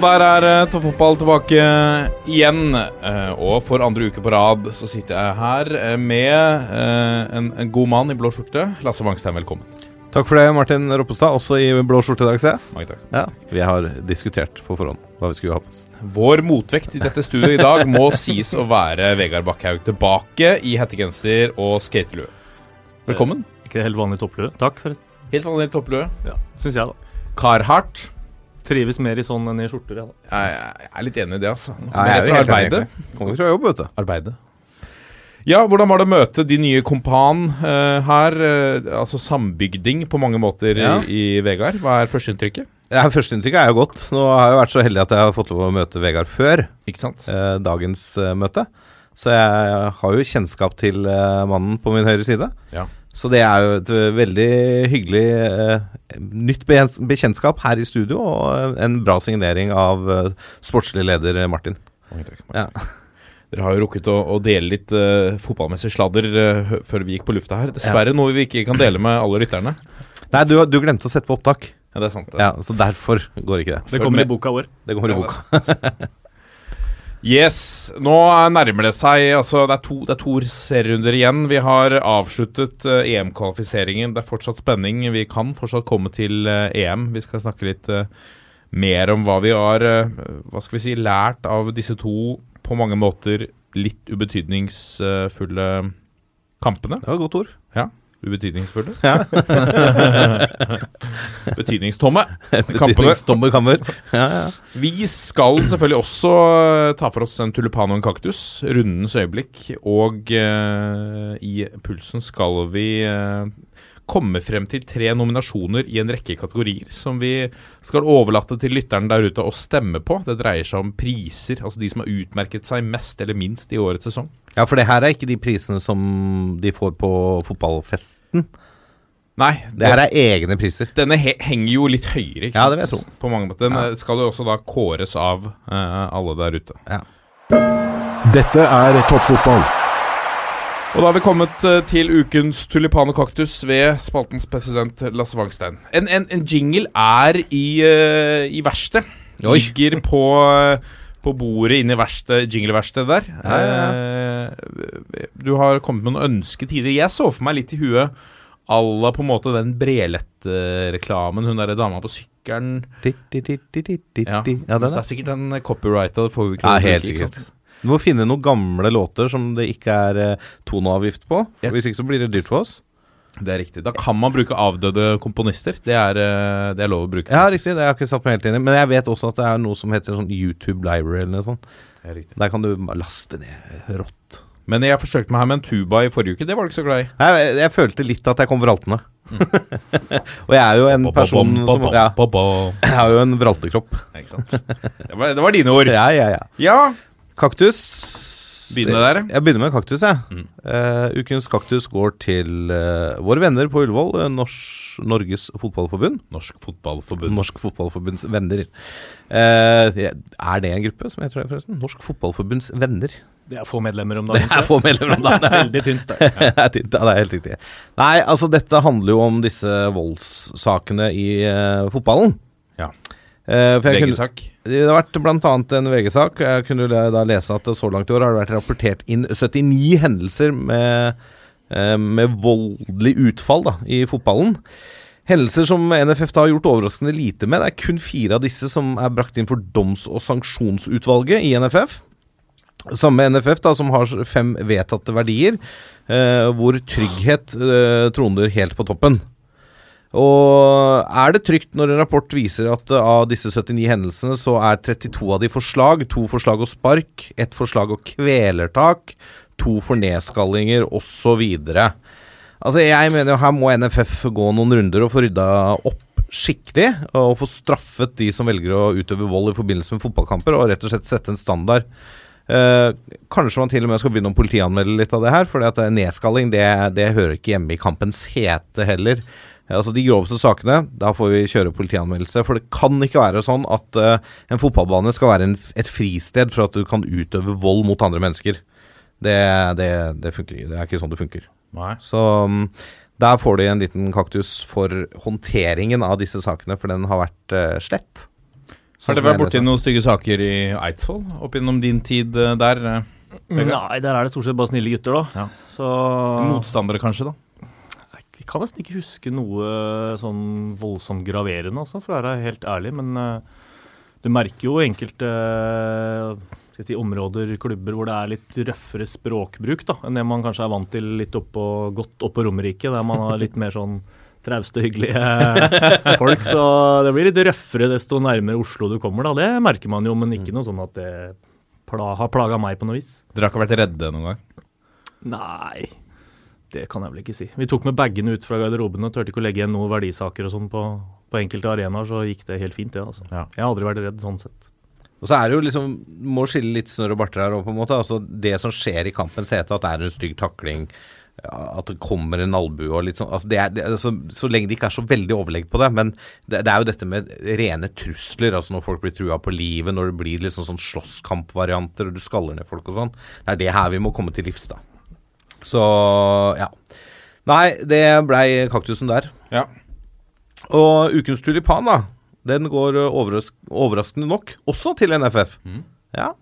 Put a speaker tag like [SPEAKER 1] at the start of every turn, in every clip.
[SPEAKER 1] Og der er uh, Toppfotball tilbake igjen. eh, og for andre uke på rad så sitter jeg her eh, med eh, en, en god mann i blå skjorte. Lasse Wangstein, velkommen.
[SPEAKER 2] Takk for det, Martin Roppestad. Også i blå skjorte i dag, ser jeg.
[SPEAKER 1] Takk.
[SPEAKER 2] Ja, Vi har diskutert på forhånd hva vi skulle ha på oss.
[SPEAKER 1] Vår motvekt i dette studioet i dag må sies å være Vegard Bakkhaug tilbake i hettegenser og skatelue. Velkommen.
[SPEAKER 3] Ikke helt vanlig topplue. Takk for det,
[SPEAKER 1] Helt vanlig topplue.
[SPEAKER 3] syns jeg, da.
[SPEAKER 1] Carhartt.
[SPEAKER 3] Trives mer i sånn enn i skjorter, Ja. da.
[SPEAKER 1] Jeg, jeg er litt enig i det, altså. Nei,
[SPEAKER 2] jeg
[SPEAKER 1] er jo
[SPEAKER 2] helt enig. Kommer fra jobb, vet du.
[SPEAKER 1] arbeidet. Ja, hvordan var det å møte de nye kompan uh, her? Uh, altså sambygding på mange måter
[SPEAKER 2] Ja.
[SPEAKER 1] i, i Vegard. Hva er førsteinntrykket?
[SPEAKER 2] Ja, Førsteinntrykket er jo godt. Nå har jeg jo vært så heldig at jeg har fått lov å møte Vegard før
[SPEAKER 1] Ikke sant?
[SPEAKER 2] eh, dagens møte. Så jeg har jo kjennskap til mannen på min høyre side.
[SPEAKER 1] Ja.
[SPEAKER 2] Så det er jo et eh, veldig hyggelig eh, nytt bekjent- bekjentskap her i studio, og eh, en bra signering av eh, sportslig leder eh, Martin.
[SPEAKER 1] Mange takk.
[SPEAKER 2] Ja.
[SPEAKER 1] Dere har jo rukket å, å dele litt uh, fotballmessig sladder eh, før vi gikk på lufta her. Dessverre noe vi ikke kan dele med alle lytterne.
[SPEAKER 2] Nei, du, du glemte å sette på opptak,
[SPEAKER 1] Ja, det er sant. det.
[SPEAKER 2] ja, så derfor går ikke det.
[SPEAKER 3] Det kommer i boka vår.
[SPEAKER 2] Det kommer i
[SPEAKER 1] Ja,
[SPEAKER 2] boka.
[SPEAKER 1] Yes, nå nærmer det seg altså Det er to, det er to serierunder igjen. Vi har avsluttet uh, EM-kvalifiseringen. Det er fortsatt spenning. Vi kan fortsatt komme til uh, EM. Vi skal snakke litt uh, mer om hva vi har Hva skal vi si lært av disse to på mange måter litt ubetydningsfulle kampene.
[SPEAKER 2] Det var et godt ord.
[SPEAKER 1] Ubetydningsfulle? Betydningstomme. Kampene.
[SPEAKER 2] Betydningstomme kammer. Ja, ja.
[SPEAKER 1] Vi skal selvfølgelig også eh, ta for oss en tulipan og en kaktus. Rundens øyeblikk. Og eh, i Pulsen skal vi eh, komme frem til tre nominasjoner i en rekke kategorier som vi skal overlate til lytteren der ute å stemme på. Det dreier seg om priser, altså de som har utmerket seg mest eller minst i årets sesong.
[SPEAKER 2] Ja, for det her er ikke de prisene som de får på fotballfesten.
[SPEAKER 1] Nei,
[SPEAKER 2] Det her er egne priser.
[SPEAKER 1] denne he henger jo litt høyere, ikke
[SPEAKER 2] Ja,
[SPEAKER 1] sant?
[SPEAKER 2] det vil jeg tro.
[SPEAKER 1] På mange måter. Den
[SPEAKER 2] Ja.
[SPEAKER 1] eh, skal jo også da kåres av uh, alle der ute.
[SPEAKER 4] Dette er toppfotball.
[SPEAKER 1] Og da har vi kommet eh, til ukens tulipan og kaktus ved spaltens president Lasse Wangstein. En, en, en jingle er i, uh, i verkstedet. Ligger på, eh, på bordet inne i verksted, jingleverkstedet der. Eh, du har kommet med noen ønsker tidligere. Jeg så for meg litt i huet à la på en måte den Brelett-reklamen. Hun derre dama på sykkelen. Ja,
[SPEAKER 2] ja
[SPEAKER 1] det
[SPEAKER 2] er.
[SPEAKER 1] er sikkert den copyrighta. Det får vi ikke
[SPEAKER 2] Ja, helt sikkert. Du må finne noen gamle låter som det ikke er eh, toneavgift på.
[SPEAKER 1] Ja.
[SPEAKER 2] Hvis ikke så blir det dyrt for oss.
[SPEAKER 1] Det er riktig. Da kan man bruke avdøde komponister. Det er, eh, det er lov å bruke.
[SPEAKER 2] Ja, riktig. Det har jeg ikke satt meg helt inn i. Men jeg vet også at det er noe som heter sånn YouTube Library eller noe sånt.
[SPEAKER 1] Det er.
[SPEAKER 2] Der kan du laste ned rått.
[SPEAKER 1] Men jeg forsøkte meg her med en tuba i forrige uke. Det var du ikke så glad i.
[SPEAKER 2] Nei, jeg, jeg følte litt at jeg kom vraltende. og jeg er jo en person som ja, Jeg har jo en vraltekropp.
[SPEAKER 1] Ikke sant? Det var, det var dine ord.
[SPEAKER 2] Ja, ja, ja.
[SPEAKER 1] Ja.
[SPEAKER 2] Kaktus.
[SPEAKER 1] Begynn med der.
[SPEAKER 2] Jeg begynner med kaktus, jeg.
[SPEAKER 1] Mm.
[SPEAKER 2] Uh, ukens kaktus går til uh, våre venner på Ullevål, Norsk, Norges Fotballforbund.
[SPEAKER 1] Norsk Fotballforbund.
[SPEAKER 2] Norsk Fotballforbunds venner. Uh, er det en gruppe som heter det, forresten? Norsk Fotballforbunds venner.
[SPEAKER 3] Det er få medlemmer om
[SPEAKER 2] Det
[SPEAKER 3] dagen.
[SPEAKER 2] er få medlemmer om dagen.
[SPEAKER 3] Veldig tynt. Det.
[SPEAKER 2] det er tynt, ja, det er helt riktig. Nei, altså dette handler jo om disse voldssakene i eh, fotballen.
[SPEAKER 1] Ja.
[SPEAKER 2] Eh, for jeg kunne,
[SPEAKER 1] VG-sak.
[SPEAKER 2] det har vært bl.a. en VG-sak. Jeg kunne da lese at så langt i år har det vært rapportert inn 79 hendelser med, eh, med voldelig utfall da, i fotballen. Hendelser som NFF har gjort overraskende lite med. Det er kun fire av disse som er brakt inn for doms- og sanksjonsutvalget i NFF. Samme NFF da, som har fem vedtatte verdier, eh, hvor trygghet eh, troner helt på toppen. Og er det trygt når en rapport viser at eh, av disse 79 hendelsene, så er 32 av de forslag, to forslag og spark, ett forslag og kvelertak, to for nedskallinger osv. Altså, jeg mener jo her må NFF gå noen runder og få rydda opp skikkelig. Og få straffet de som velger å utøve vold i forbindelse med fotballkamper, og rett og slett sette en standard. Eh, kanskje man til og med skal begynne å politianmelde litt av det her, for nedskalling det, det hører ikke hjemme i kampens hete heller. Altså De groveste sakene, da får vi kjøre politianmeldelse. For det kan ikke være sånn at uh, en fotballbane skal være en, et fristed for at du kan utøve vold mot andre mennesker. Det, det, det funker ikke. Det er ikke sånn det funker.
[SPEAKER 1] Nei.
[SPEAKER 2] Så um, der får de en liten kaktus for håndteringen av disse sakene, for den har vært uh, slett.
[SPEAKER 1] Har dere vært borti noen stygge saker i Eidsvoll opp gjennom din tid uh, der?
[SPEAKER 3] Nei, der er det stort sett bare snille gutter, da.
[SPEAKER 1] Ja.
[SPEAKER 3] Så
[SPEAKER 1] Motstandere, kanskje, da?
[SPEAKER 3] Kan nesten ikke huske noe sånn voldsomt graverende, altså, for å være helt ærlig. Men eh, du merker jo enkelte eh, si, områder, klubber, hvor det er litt røffere språkbruk da, enn det man kanskje er vant til litt oppå, godt oppå Romerike, der man har litt mer sånn trauste, hyggelige folk. Så det blir litt røffere desto nærmere Oslo du kommer, da. Det merker man jo, men ikke noe sånn at det pla har plaga meg på noe vis.
[SPEAKER 1] Dere har ikke vært redde noen gang?
[SPEAKER 3] Nei, det kan jeg vel ikke si. Vi tok med bagene ut fra garderoben og turte ikke å legge igjen noen verdisaker og sånn på, på enkelte arenaer, så gikk det helt fint, det. altså.
[SPEAKER 1] Ja.
[SPEAKER 3] Jeg har aldri vært redd sånn sett.
[SPEAKER 2] Og så er det jo liksom Må skille litt snørr og barter her òg, på en måte. Altså Det som skjer i kampens hete, at det er en stygg takling, at det kommer en albue og litt sånn altså det er, det, altså, Så lenge det ikke er så veldig overlegg på det. Men det, det er jo dette med rene trusler. Altså når folk blir trua på livet, når det blir liksom sånn slåsskampvarianter, og du skaller ned folk og sånn. Det er det her vi må komme til livs, da. Så ja. Nei, det blei kaktusen der.
[SPEAKER 1] Ja.
[SPEAKER 2] Og ukens tulipan, da. Den går overras overraskende nok også til NFF. Ja.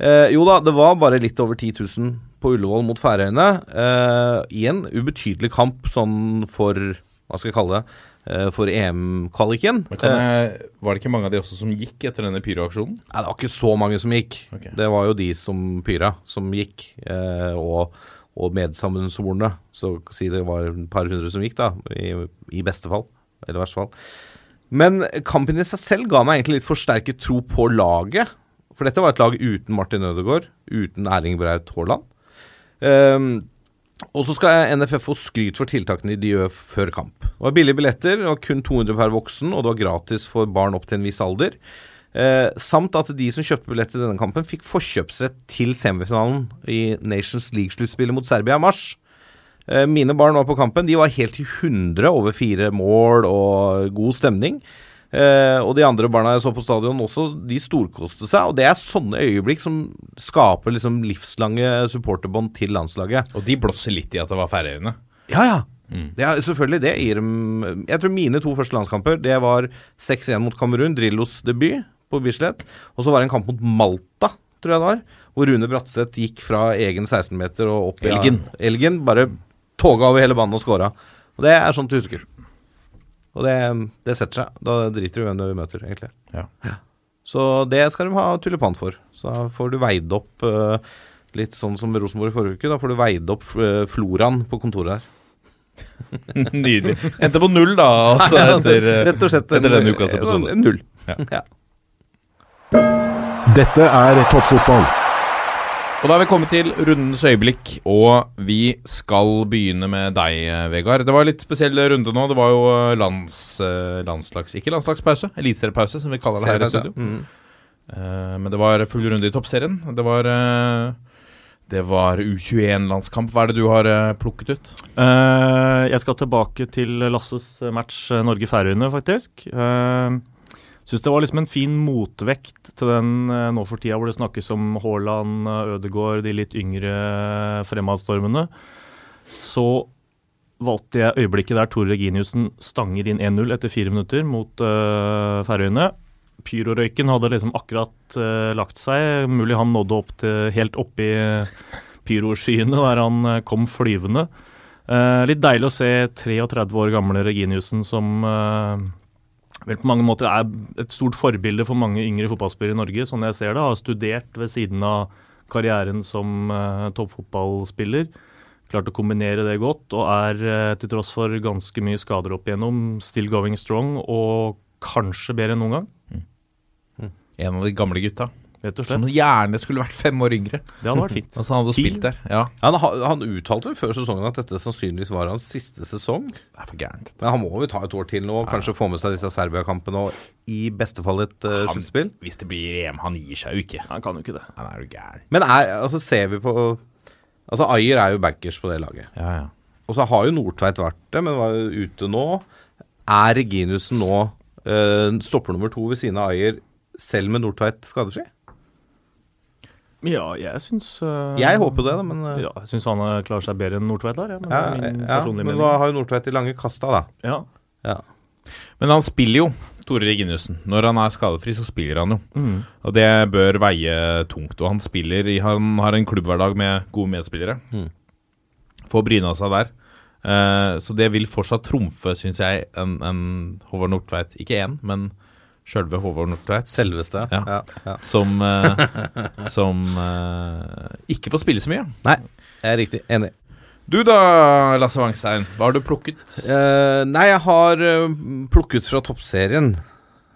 [SPEAKER 2] Eh, jo da, det var bare litt over 10 000 på Ullevål mot Færøyene. Eh, I en ubetydelig kamp sånn for Hva skal jeg kalle det? Eh, for EM-kvaliken.
[SPEAKER 1] Var det ikke mange av de også som gikk etter denne pyroaksjonen?
[SPEAKER 2] Nei, det var ikke så mange som gikk.
[SPEAKER 1] Okay.
[SPEAKER 2] Det var jo de som pyra, som gikk. Eh, og, og medsammensvorne. Så si det var et par hundre som gikk, da. I, i beste fall. Eller verste fall. Men kampen i seg selv ga meg egentlig litt forsterket tro på laget. For dette var et lag uten Martin Ødegaard, uten Erling Braut Haaland. Um, og så skal NFF få skryt for tiltakene de gjør før kamp. Det var billige billetter, det var kun 200 per voksen, og det var gratis for barn opp til en viss alder. Eh, samt at de som kjøpte billett til denne kampen, fikk forkjøpsrett til semifinalen i Nations League-sluttspillet mot Serbia i mars. Eh, mine barn var på kampen. De var helt i 100 over fire mål og god stemning. Eh, og de andre barna jeg så på stadion også, de storkoste seg. Og det er sånne øyeblikk som skaper liksom livslange supporterbånd til landslaget.
[SPEAKER 1] Og de blåser litt i at det var Færøyene.
[SPEAKER 2] Ja, ja. Det er, selvfølgelig, det Jeg tror mine to første landskamper Det var 6-1 mot Kamerun, Drillos debut på Bislett. Og så var det en kamp mot Malta, tror jeg det var. Hvor Rune Bratseth gikk fra egen 16-meter og opp i
[SPEAKER 1] Elgen.
[SPEAKER 2] Elgen. Bare toga over hele banen og scora. Og det er sånt du husker. Og det, det setter seg. Da driter du i hvem du møter, egentlig.
[SPEAKER 1] Ja.
[SPEAKER 2] Så det skal de ha tulipan for. Så da får du veid opp uh, litt sånn som Rosenborg i forrige uke. Da får du veid opp uh, floraen på kontoret her.
[SPEAKER 1] Nydelig. Endte på null, da, altså, etter, eh,
[SPEAKER 2] Rett og slett
[SPEAKER 1] etter denne ukas episode.
[SPEAKER 2] En null.
[SPEAKER 1] Ja.
[SPEAKER 4] Dette er toppfotball.
[SPEAKER 1] Og da er vi kommet til rundens øyeblikk, og vi skal begynne med deg, Vegard. Det var en litt spesiell runde nå. Det var jo eh, lands, eh, landslags... Ikke landslagspause, eliteseriepause, som vi kaller det her i studio.
[SPEAKER 2] Mm.
[SPEAKER 1] Eh, men det var full runde i toppserien. Det var Det var U21-landskamp. Hva er det du har plukket ut?
[SPEAKER 3] Uh, jeg skal tilbake til Lasses match Norge-Færøyene, faktisk. Uh, Syns det var liksom en fin motvekt til den eh, nå for tida hvor det snakkes om Haaland, eh, Ødegaard, de litt yngre eh, fremadstormene. Så valgte jeg øyeblikket der Tore Reginiussen stanger inn 1-0 etter fire minutter mot uh, Færøyene. Pyrorøyken hadde liksom akkurat uh, lagt seg. Mulig han nådde opp til helt oppi pyroskyene der han uh, kom flyvende. Litt deilig å se 33 år gamle Reginiussen som vel på mange måter er et stort forbilde for mange yngre fotballspillere i Norge, sånn jeg ser det. Har studert ved siden av karrieren som uh, toppfotballspiller. Klart å kombinere det godt, og er uh, til tross for ganske mye skader opp igjennom, still going strong og kanskje bedre enn noen gang.
[SPEAKER 1] En av de gamle gutta.
[SPEAKER 3] Rett og
[SPEAKER 1] Som gjerne skulle vært fem år yngre.
[SPEAKER 3] Det hadde vært fint.
[SPEAKER 1] Altså, han hadde spilt der. Ja,
[SPEAKER 2] Han, han uttalte vel før sesongen at dette sannsynligvis var hans siste sesong.
[SPEAKER 1] det er for gærent.
[SPEAKER 2] Men han må jo ta et år til nå, kanskje få med seg disse Serbia-kampene og i beste fall et uh, sluttspill.
[SPEAKER 1] Hvis det blir EM, han gir seg jo ikke.
[SPEAKER 3] Han kan jo ikke det.
[SPEAKER 1] Han er jo gæren.
[SPEAKER 2] Men er, altså, ser vi på Altså, Ayer er jo backers på det laget.
[SPEAKER 1] Ja, ja.
[SPEAKER 2] Og så har jo Nordtveit vært det, men var jo ute nå. Er Reginussen nå uh, stopper nummer to ved siden av Ayer, selv med Nordtveit skadefri?
[SPEAKER 3] Ja, jeg syns uh,
[SPEAKER 2] Jeg håper det, da, men uh,
[SPEAKER 3] Ja, jeg syns han klarer seg bedre enn Nordtveit der. Ja, men
[SPEAKER 2] ja,
[SPEAKER 3] det er min
[SPEAKER 2] ja,
[SPEAKER 3] personlige
[SPEAKER 2] Men
[SPEAKER 3] mening.
[SPEAKER 2] hva har jo Nordtveit i lange kasta, da?
[SPEAKER 3] Ja.
[SPEAKER 2] Ja.
[SPEAKER 1] Men han spiller jo, Tore Reginiussen. Når han er skadefri, så spiller han jo.
[SPEAKER 3] Mm.
[SPEAKER 1] Og det bør veie tungt. Og han spiller Han har en klubbhverdag med gode medspillere.
[SPEAKER 2] Mm.
[SPEAKER 1] Får bryna seg der. Uh, så det vil fortsatt trumfe, syns jeg, en, en Håvard Nordtveit. Ikke én, men sjølve Håvard Nordtveit.
[SPEAKER 2] Selveste.
[SPEAKER 1] Ja.
[SPEAKER 2] Ja, ja.
[SPEAKER 1] Som, eh, som eh, ikke får spille så mye.
[SPEAKER 2] Nei, jeg er riktig enig.
[SPEAKER 1] Du da, Lasse Wangstein. Hva har du plukket?
[SPEAKER 2] Eh, nei, jeg har eh, plukket fra toppserien.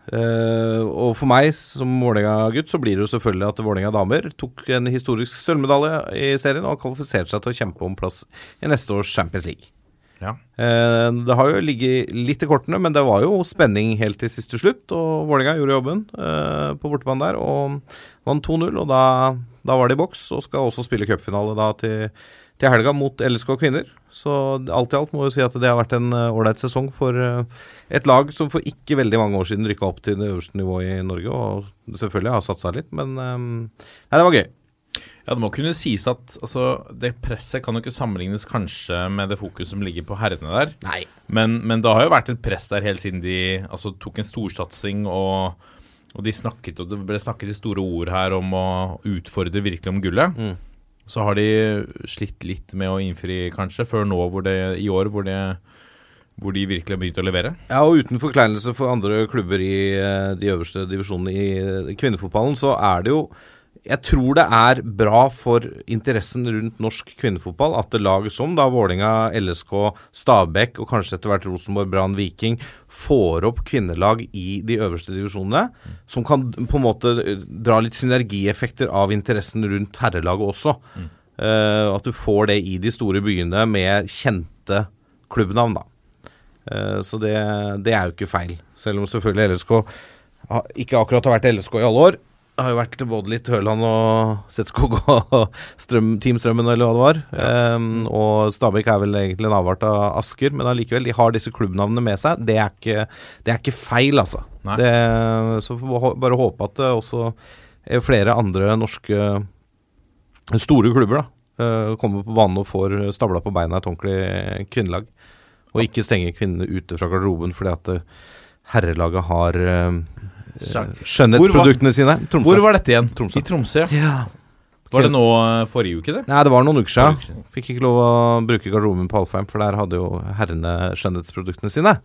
[SPEAKER 2] Eh, og for meg som Vålerenga-gutt så blir det jo selvfølgelig at Vålerenga damer tok en historisk sølvmedalje i serien og har kvalifisert seg til å kjempe om plass i neste års Champions League.
[SPEAKER 1] Ja.
[SPEAKER 2] Eh, det har jo ligget litt i kortene, men det var jo spenning helt til siste slutt. Og Vålerenga gjorde jobben eh, på bortebane der og vant 2-0. Og da, da var det i boks og skal også spille cupfinale da til, til helga mot LSK kvinner. Så alt i alt må jeg si at det har vært en eh, ålreit sesong for et lag som for ikke veldig mange år siden rykka opp til det øverste nivået i Norge. Og selvfølgelig har satsa litt, men nei, det var gøy.
[SPEAKER 1] Ja, Det må kunne sies at altså, det presset kan jo ikke sammenlignes kanskje med det fokuset som ligger på herrene der.
[SPEAKER 2] Nei.
[SPEAKER 1] Men, men det har jo vært et press der helt siden de altså, tok en storsatsing og, og de snakket, og det ble snakket i store ord her om å utfordre virkelig om gullet.
[SPEAKER 2] Mm.
[SPEAKER 1] Så har de slitt litt med å innfri, kanskje, før nå hvor det, i år hvor, det, hvor de virkelig har begynt å levere.
[SPEAKER 2] Ja, og uten forkleinelse for andre klubber i eh, de øverste divisjonene i eh, kvinnefotballen, så er det jo Jeg tror det er bra for interessen rundt norsk kvinnefotball at det lag som da Vålinga, LSK, Stabæk og kanskje etter hvert Rosenborg, Brann, Viking får opp kvinnelag i de øverste divisjonene, som kan på en måte eh, dra litt synergieffekter av interessen rundt herrelaget også. Eh, at du får det i de store byene med kjente klubbnavn, da. Uh, Så det, det er jo ikke feil. Selv om selvfølgelig LSK ikke akkurat har vært LSK i alle år. Det har jo vært både litt Høland og Setskog og strøm, Team Strømmen, eller hva det var. Eh, og Stabæk er vel egentlig en avart av Asker, men allikevel, de har disse klubbnavnene med seg. Det er ikke, det er ikke feil, altså. Det, så får vi bare håpe at det også er flere andre norske store klubber da, eh, kommer på banen og får stabla på beina et ordentlig kvinnelag. Og ikke stenge kvinnene ute fra garderoben fordi at eh, herrelaget har eh. Skjønnhetsproduktene sine. Tromsø.
[SPEAKER 1] Hvor var dette igjen?
[SPEAKER 2] Tromsø.
[SPEAKER 1] I Tromsø.
[SPEAKER 2] Ja.
[SPEAKER 1] Var det nå eh, forrige uke, det?
[SPEAKER 2] Nei, det var noen uker siden. Fikk ikke lov å bruke garderoben på Alfheim, for der hadde jo herrene skjønnhetsproduktene sine.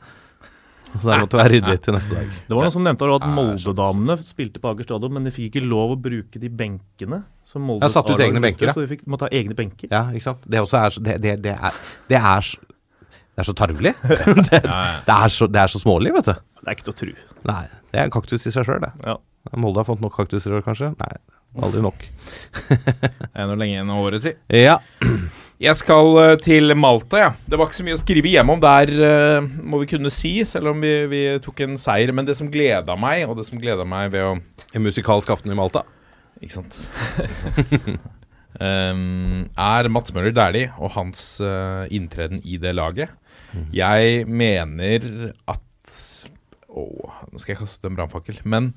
[SPEAKER 2] Så der måtte være ryddig til neste dag.
[SPEAKER 3] Det var noen som nevnte at Molde-damene spilte på Aker stadion, men de fikk ikke lov å bruke de benkene som Moldes
[SPEAKER 2] Ja, satt ut egne benker, ja.
[SPEAKER 3] Så de fikk, måtte ha egne benker.
[SPEAKER 2] Ja, ikke sant. Det også er så Det, det, det er Det er det er så tarvelig. det,
[SPEAKER 1] Ja, ja.
[SPEAKER 2] det, er så, det er så smålig, vet du.
[SPEAKER 3] Det er ikke til å tro.
[SPEAKER 2] Nei, det er en kaktus i seg sjøl, det.
[SPEAKER 3] Ja.
[SPEAKER 2] Molde har fått nok kaktuser i år, kanskje? Nei, aldri nok.
[SPEAKER 1] Det er nå lenge igjen av året, si.
[SPEAKER 2] Ja.
[SPEAKER 1] Jeg skal eh, til Malta, ja. Det var ikke så mye å skrive hjemme om der, eh, må vi kunne si, selv om vi, vi tok en seier. Men det som gleda meg, og det som gleda meg ved å
[SPEAKER 2] En musikalsk aften i Malta.
[SPEAKER 1] Ikke sant? Ikke sant? Ehm, er Mats Møller Dæhlie og hans uh, inntreden i det laget. Jeg mener at Åh, nå skal jeg kaste ut en brannfakkel. Men,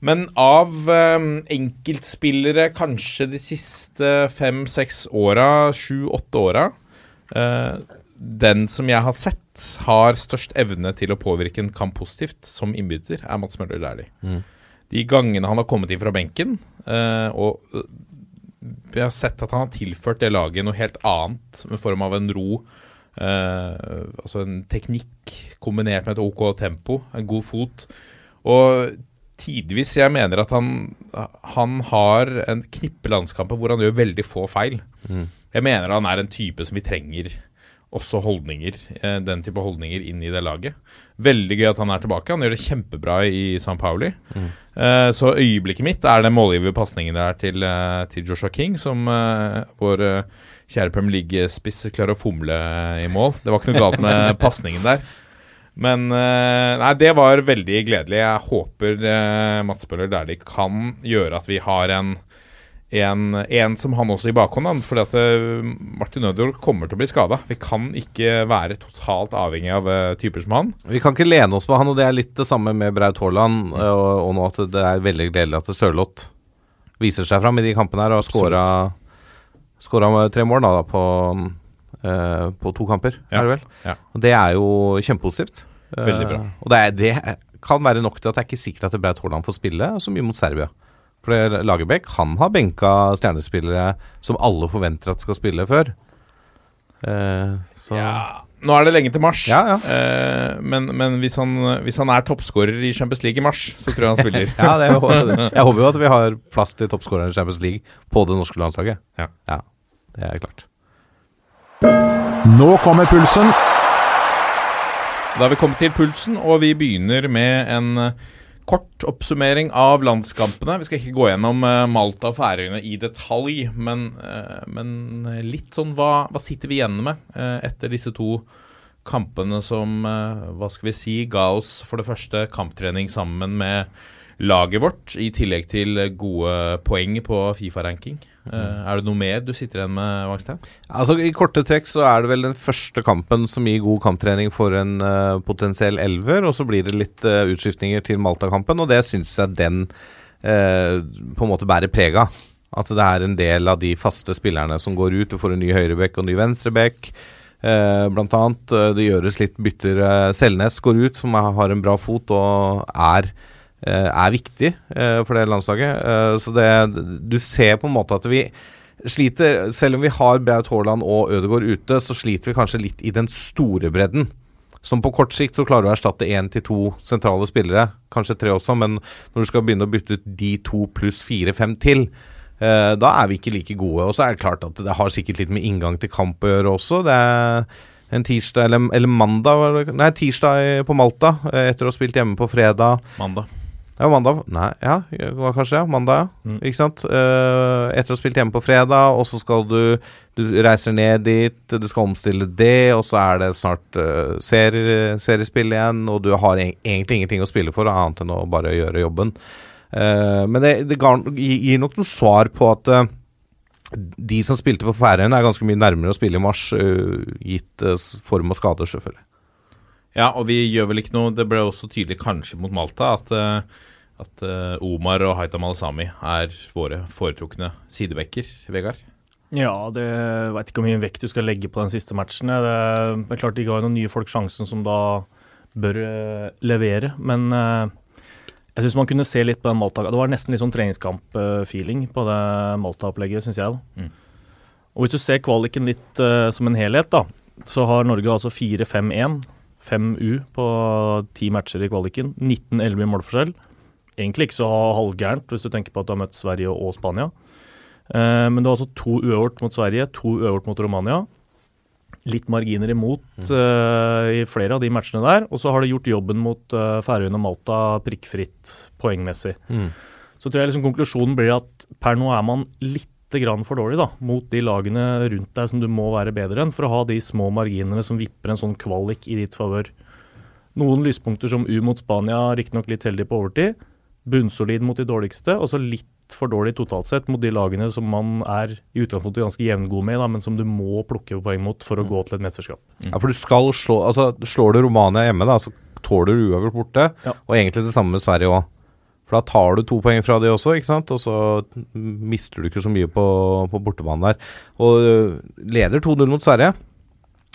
[SPEAKER 1] men av um, enkeltspillere kanskje de siste fem-seks åra, sju-åtte åra uh, Den som jeg har sett har størst evne til å påvirke en kamp positivt som innbytter, er Mats Møller Dæhlie. De gangene han har kommet inn fra benken, uh, og øh, vi har sett at han har tilført det laget noe helt annet, med form av en ro, eh, altså en teknikk kombinert med et ok tempo, en god fot. Og tidvis jeg mener at han, han har en knippe landskamper hvor han gjør veldig få feil. Jeg mener han er en type som vi trenger også holdninger, eh, den type holdninger inn i det laget. Veldig gøy at han er tilbake. Han gjør det kjempebra i San Pauli. Eh, så øyeblikket mitt er den målgivende pasningen der til, eh, til Joshua King, som eh, vår eh, kjære Premier League-spiss klarer å fomle i mål. Det var ikke noe galt med pasningen der. Men eh, nei, det var veldig gledelig. Jeg håper uh, Mats Bøhler de kan gjøre at vi har en, en, en som han også i bakhånd. Fordi at eh, Martin Ødegaard kommer til å bli skada. Vi kan ikke være totalt avhengig av eh, typer som han.
[SPEAKER 2] Vi kan ikke lene oss på han, og det er litt det samme med Braut Haaland. Og, og nå at det er veldig gledelig at Sørloth viser seg fram i de kampene her og har skåra Skåra tre mål da, da på, eh, på to kamper,
[SPEAKER 1] Ja,
[SPEAKER 2] er det vel.
[SPEAKER 1] ja.
[SPEAKER 2] Og det er jo kjempepositivt. Eh,
[SPEAKER 1] Veldig bra.
[SPEAKER 2] og det, er, det kan være nok til at det er ikke sikkert at Braut Haaland får spille så mye mot Serbia. For Lagerbäck han har benka stjernespillere som alle forventer at skal spille før. Eh, så
[SPEAKER 1] Nå er det lenge til mars,
[SPEAKER 2] Ja, ja.
[SPEAKER 1] Eh, men, men hvis, han, hvis han er toppskårer i Champions League i mars, så tror jeg han spiller.
[SPEAKER 2] Ja, det, jeg, jeg håper jo at vi har plass til toppskåreren i Champions League på det norske landslaget.
[SPEAKER 1] Ja.
[SPEAKER 2] det er klart.
[SPEAKER 4] Nå kommer pulsen.
[SPEAKER 1] Da har vi kommet til pulsen, og vi begynner med en kort oppsummering av landskampene. Vi skal ikke gå gjennom eh, Malta og Færøyene i detalj, men, eh, men litt sånn hva, hva sitter vi igjen med eh, etter disse to kampene som, hva skal vi si, ga oss for det første kamptrening sammen med laget vårt, i tillegg til gode poeng på Fifa-ranking. Eh, er det noe mer du sitter igjen med, Vangstein?
[SPEAKER 2] Altså I korte trekk så er det vel den første kampen som gir god kamptrening for en uh, potensiell elver, og så blir det litt uh, utskiftninger til Malta-kampen, og det syns jeg den uh, på en måte bærer preg av. At det er en del av de faste spillerne som går ut. Du får en ny høyrebekk og en ny venstrebekk. Eh, blant annet. Det gjøres litt bytter. Selnes går ut, som har en bra fot og er eh, er viktig eh, for det landslaget. Eh, så det, du ser på en måte at vi sliter Selv om vi har Braut Haaland og Ødegaard ute, så sliter vi kanskje litt i den store bredden. Som på kort sikt så klarer du å erstatte én til to sentrale spillere, kanskje tre også, men når du skal begynne å bytte ut de to pluss fire-fem til, eh, da er vi ikke like gode. Og så er det klart at det har sikkert litt med inngang til kamp å gjøre også. Det er en tirsdag eller, eller mandag Nei, tirsdag på Malta, eh, etter å ha spilt hjemme på fredag.
[SPEAKER 1] Mandag.
[SPEAKER 2] Ja, mandag Nei, ja, kanskje ja, mandag, ja.
[SPEAKER 3] Mm.
[SPEAKER 2] Ikke sant? Uh, etter å ha spilt hjemme på fredag, og så skal du Du reiser ned dit, du skal omstille det, og så er det snart uh, serier, seriespill igjen, og du har egentlig ingenting å spille for, annet enn å bare gjøre jobben. Uh, men det, det ga, gir nok noen svar på at eh, de som spilte på Færøyene, er ganske mye nærmere å spille i mars, eh, gitt eh, form og skader, selvfølgelig.
[SPEAKER 1] Ja, og vi gjør vel ikke noe Det ble også tydelig kanskje mot Malta at, eh, at eh, Omar og Haitam Al-Sami er våre foretrukne sidebacker, Vegard.
[SPEAKER 3] Ja, det veit ikke hvor mye vekt du skal legge på den siste matchen. Det, er klart de ga noen nye folk sjansen som da bør eh, levere, men eh, jeg syns man kunne se litt på den Malta Det var nesten litt sånn treningskamp-feeling på det Malta-opplegget, syns jeg. da.
[SPEAKER 1] Mm.
[SPEAKER 3] Og hvis du ser kvaliken litt uh, som en helhet, da, så har Norge altså 4-5-1. 5 U på ti matcher i kvaliken. 19-11 i målforskjell. Egentlig ikke så halvgærent hvis du tenker på at du har møtt Sverige og Spania. Eh, men du har altså to uavgjort mot Sverige, to uavgjort mot Romania. Litt marginer imot eh, i flere av de matchene der. Og så har det gjort jobben mot eh, Færøyene og Malta prikkfritt poengmessig. Så tror jeg liksom konklusjonen blir at per nå er man litt grann for dårlig da, mot de lagene rundt deg som du må være bedre enn, for å ha de små marginene som vipper en sånn kvalik i ditt favør. Noen lyspunkter som U mot Spania, riktignok litt heldig på overtid. Bunnsolid mot de dårligste, og så litt for dårlig totalt sett mot de lagene som man er i utgangspunktet ganske jevngod med, da, men som du må plukke poeng mot for å gå til et mesterskap.
[SPEAKER 2] Ja, for du skal slå Altså, slår du Romania hjemme, da, så tåler du uavgjort borte.
[SPEAKER 3] Ja.
[SPEAKER 2] Og egentlig det samme med Sverige òg. For da tar du to poeng fra de også, ikke sant? Og så mister du ikke så mye på, på bortebanen der. Og øh, leder 2-0 mot Sverige.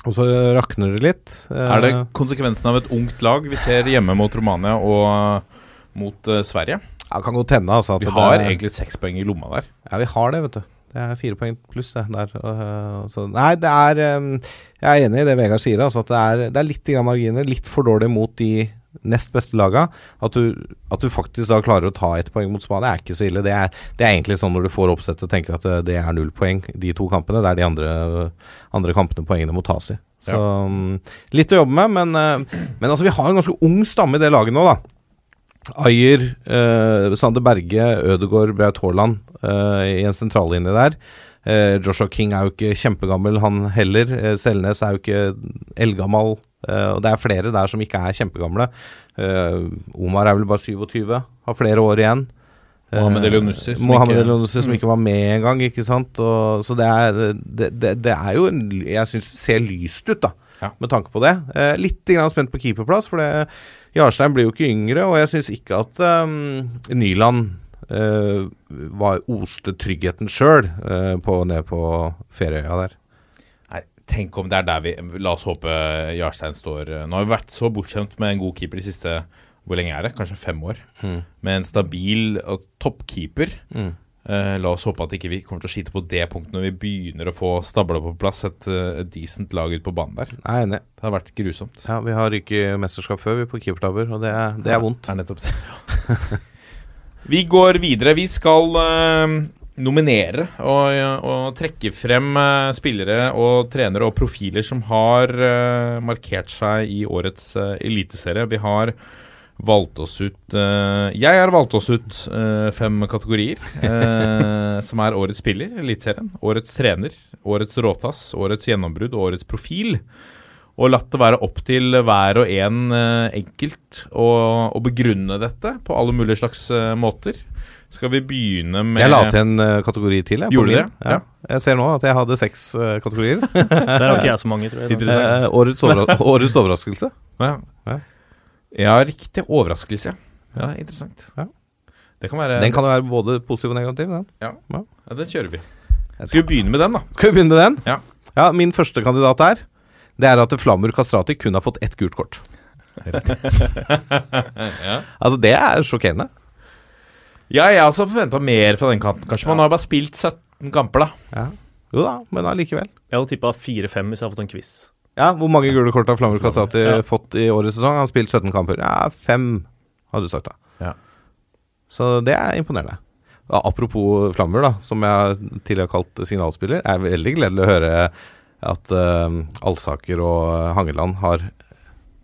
[SPEAKER 2] Og så rakner det litt.
[SPEAKER 1] Er det
[SPEAKER 2] Eh,
[SPEAKER 1] konsekvensen av et ungt lag vi ser hjemme mot Romania og mot uh, Sverige?
[SPEAKER 2] ja, kan godt hende, altså.
[SPEAKER 1] Vi har
[SPEAKER 2] er-
[SPEAKER 1] egentlig seks poeng i lomma der.
[SPEAKER 2] Ja, vi har det, vet du. Det er fire poeng pluss det der. Uh, så, nei, det er um, Jeg er enig i det Vegard sier, altså. At det er, det er litt grann marginer. Litt for dårlig mot de nest beste laga. At du, at du faktisk da klarer å ta ett poeng mot Spania, er ikke så ille. Det er, det er egentlig sånn når du får oppsett og tenker at det, er null poeng, de to kampene. Det er de andre, andre kampene poengene må tas i. Så ja. litt å jobbe med, men, men altså, vi har en ganske ung stamme i det laget nå, da. Ayer, eh, Sander Berge, Ødegaard, Braut Haaland eh, i en sentrallinje der. Eh, Joshua King er jo ikke kjempegammel, han heller. Eh, Selnes er jo ikke eldgammel. Eh, og det er flere der som ikke er kjempegamle. Eh, Omar er vel bare 27, har flere år igjen. Eh,
[SPEAKER 1] Mohammed Elionussi, som
[SPEAKER 2] Mohammed
[SPEAKER 1] ikke-
[SPEAKER 2] som ikke var med engang, ikke sant. Og, så det er, det, det, det er jo en, Jeg syns det ser lyst ut, da,
[SPEAKER 1] Ja.
[SPEAKER 2] med tanke på det. Eh, litt grann spent på keeperplass, for det, Jarstein blir jo ikke yngre, og jeg syns ikke at um, Nyland uh, var oste tryggheten sjøl uh, ned på ferieøya der.
[SPEAKER 1] Nei, tenk om det er der vi La oss håpe Jarstein står Nå har vi vært så bortskjemt med en god keeper de siste Hvor lenge er det? Kanskje fem år.
[SPEAKER 2] Mm.
[SPEAKER 1] Med en stabil og toppkeeper.
[SPEAKER 2] Mm.
[SPEAKER 1] Eh, la oss håpe at ikke vi kommer til å skite på det punktet når vi begynner å få stabla på plass et, eh, et decent lag ut på banen der.
[SPEAKER 2] Er enig.
[SPEAKER 1] Det har vært grusomt.
[SPEAKER 2] Ja, vi har ikke mesterskap før, vi på keepertabber, og det er, det er vondt.
[SPEAKER 1] Det er nettopp det. vi går videre. Vi skal uh, nominere og, og trekke frem uh, spillere og trenere og profiler som har uh, markert seg i årets eliteserie. Vi har valgt oss ut uh, Jeg har valgt oss ut uh, fem kategorier. uh, som er årets spiller, Eliteserien. Årets trener, årets råtass, årets gjennombrudd og årets profil. Og latt det være opp til hver og en enkelt å, å begrunne dette på alle mulige slags måter. Skal vi begynne med
[SPEAKER 2] Jeg la til en kategori til. Jeg,
[SPEAKER 1] Gjorde du det?
[SPEAKER 2] Ja. Jeg ser nå at jeg hadde seks uh, kategorier.
[SPEAKER 3] Der har ikke jeg så mange, tror jeg.
[SPEAKER 2] årets, overra årets overraskelse.
[SPEAKER 1] Ja.
[SPEAKER 2] Ja.
[SPEAKER 1] Ja, riktig. Overraskelse, ja. ja interessant.
[SPEAKER 2] Ja.
[SPEAKER 1] Det kan være
[SPEAKER 2] Den kan jo være både positiv og negativ. Den.
[SPEAKER 1] ja. ja, den kjører vi. Skal vi begynne med den, da?
[SPEAKER 2] Skal vi begynne med den?
[SPEAKER 1] Ja.
[SPEAKER 2] Ja, Min første kandidat er Det er at Flamur Kastrati kun har fått ett gult kort.
[SPEAKER 1] Ja,
[SPEAKER 2] Altså Det er sjokkerende.
[SPEAKER 1] ja jeg har også forventa mer fra den kanten. Kanskje man har bare spilt 17 kamper, da.
[SPEAKER 2] Ja. Jo da, men allikevel.
[SPEAKER 3] Jeg hadde tippa 4-5 hvis jeg hadde fått en quiz.
[SPEAKER 2] Ja, Hvor mange gule kort har Flamur Kastrati
[SPEAKER 3] Ja.
[SPEAKER 2] fått i årets sesong? Han har spilt 17 kamper. Ja, fem, hadde du sagt da.
[SPEAKER 1] Ja.
[SPEAKER 2] Så det er imponerende. Ja, apropos Flamur, da, som jeg tidligere har kalt signalspiller, er veldig gledelig å høre at uh, Alsaker og Hangeland har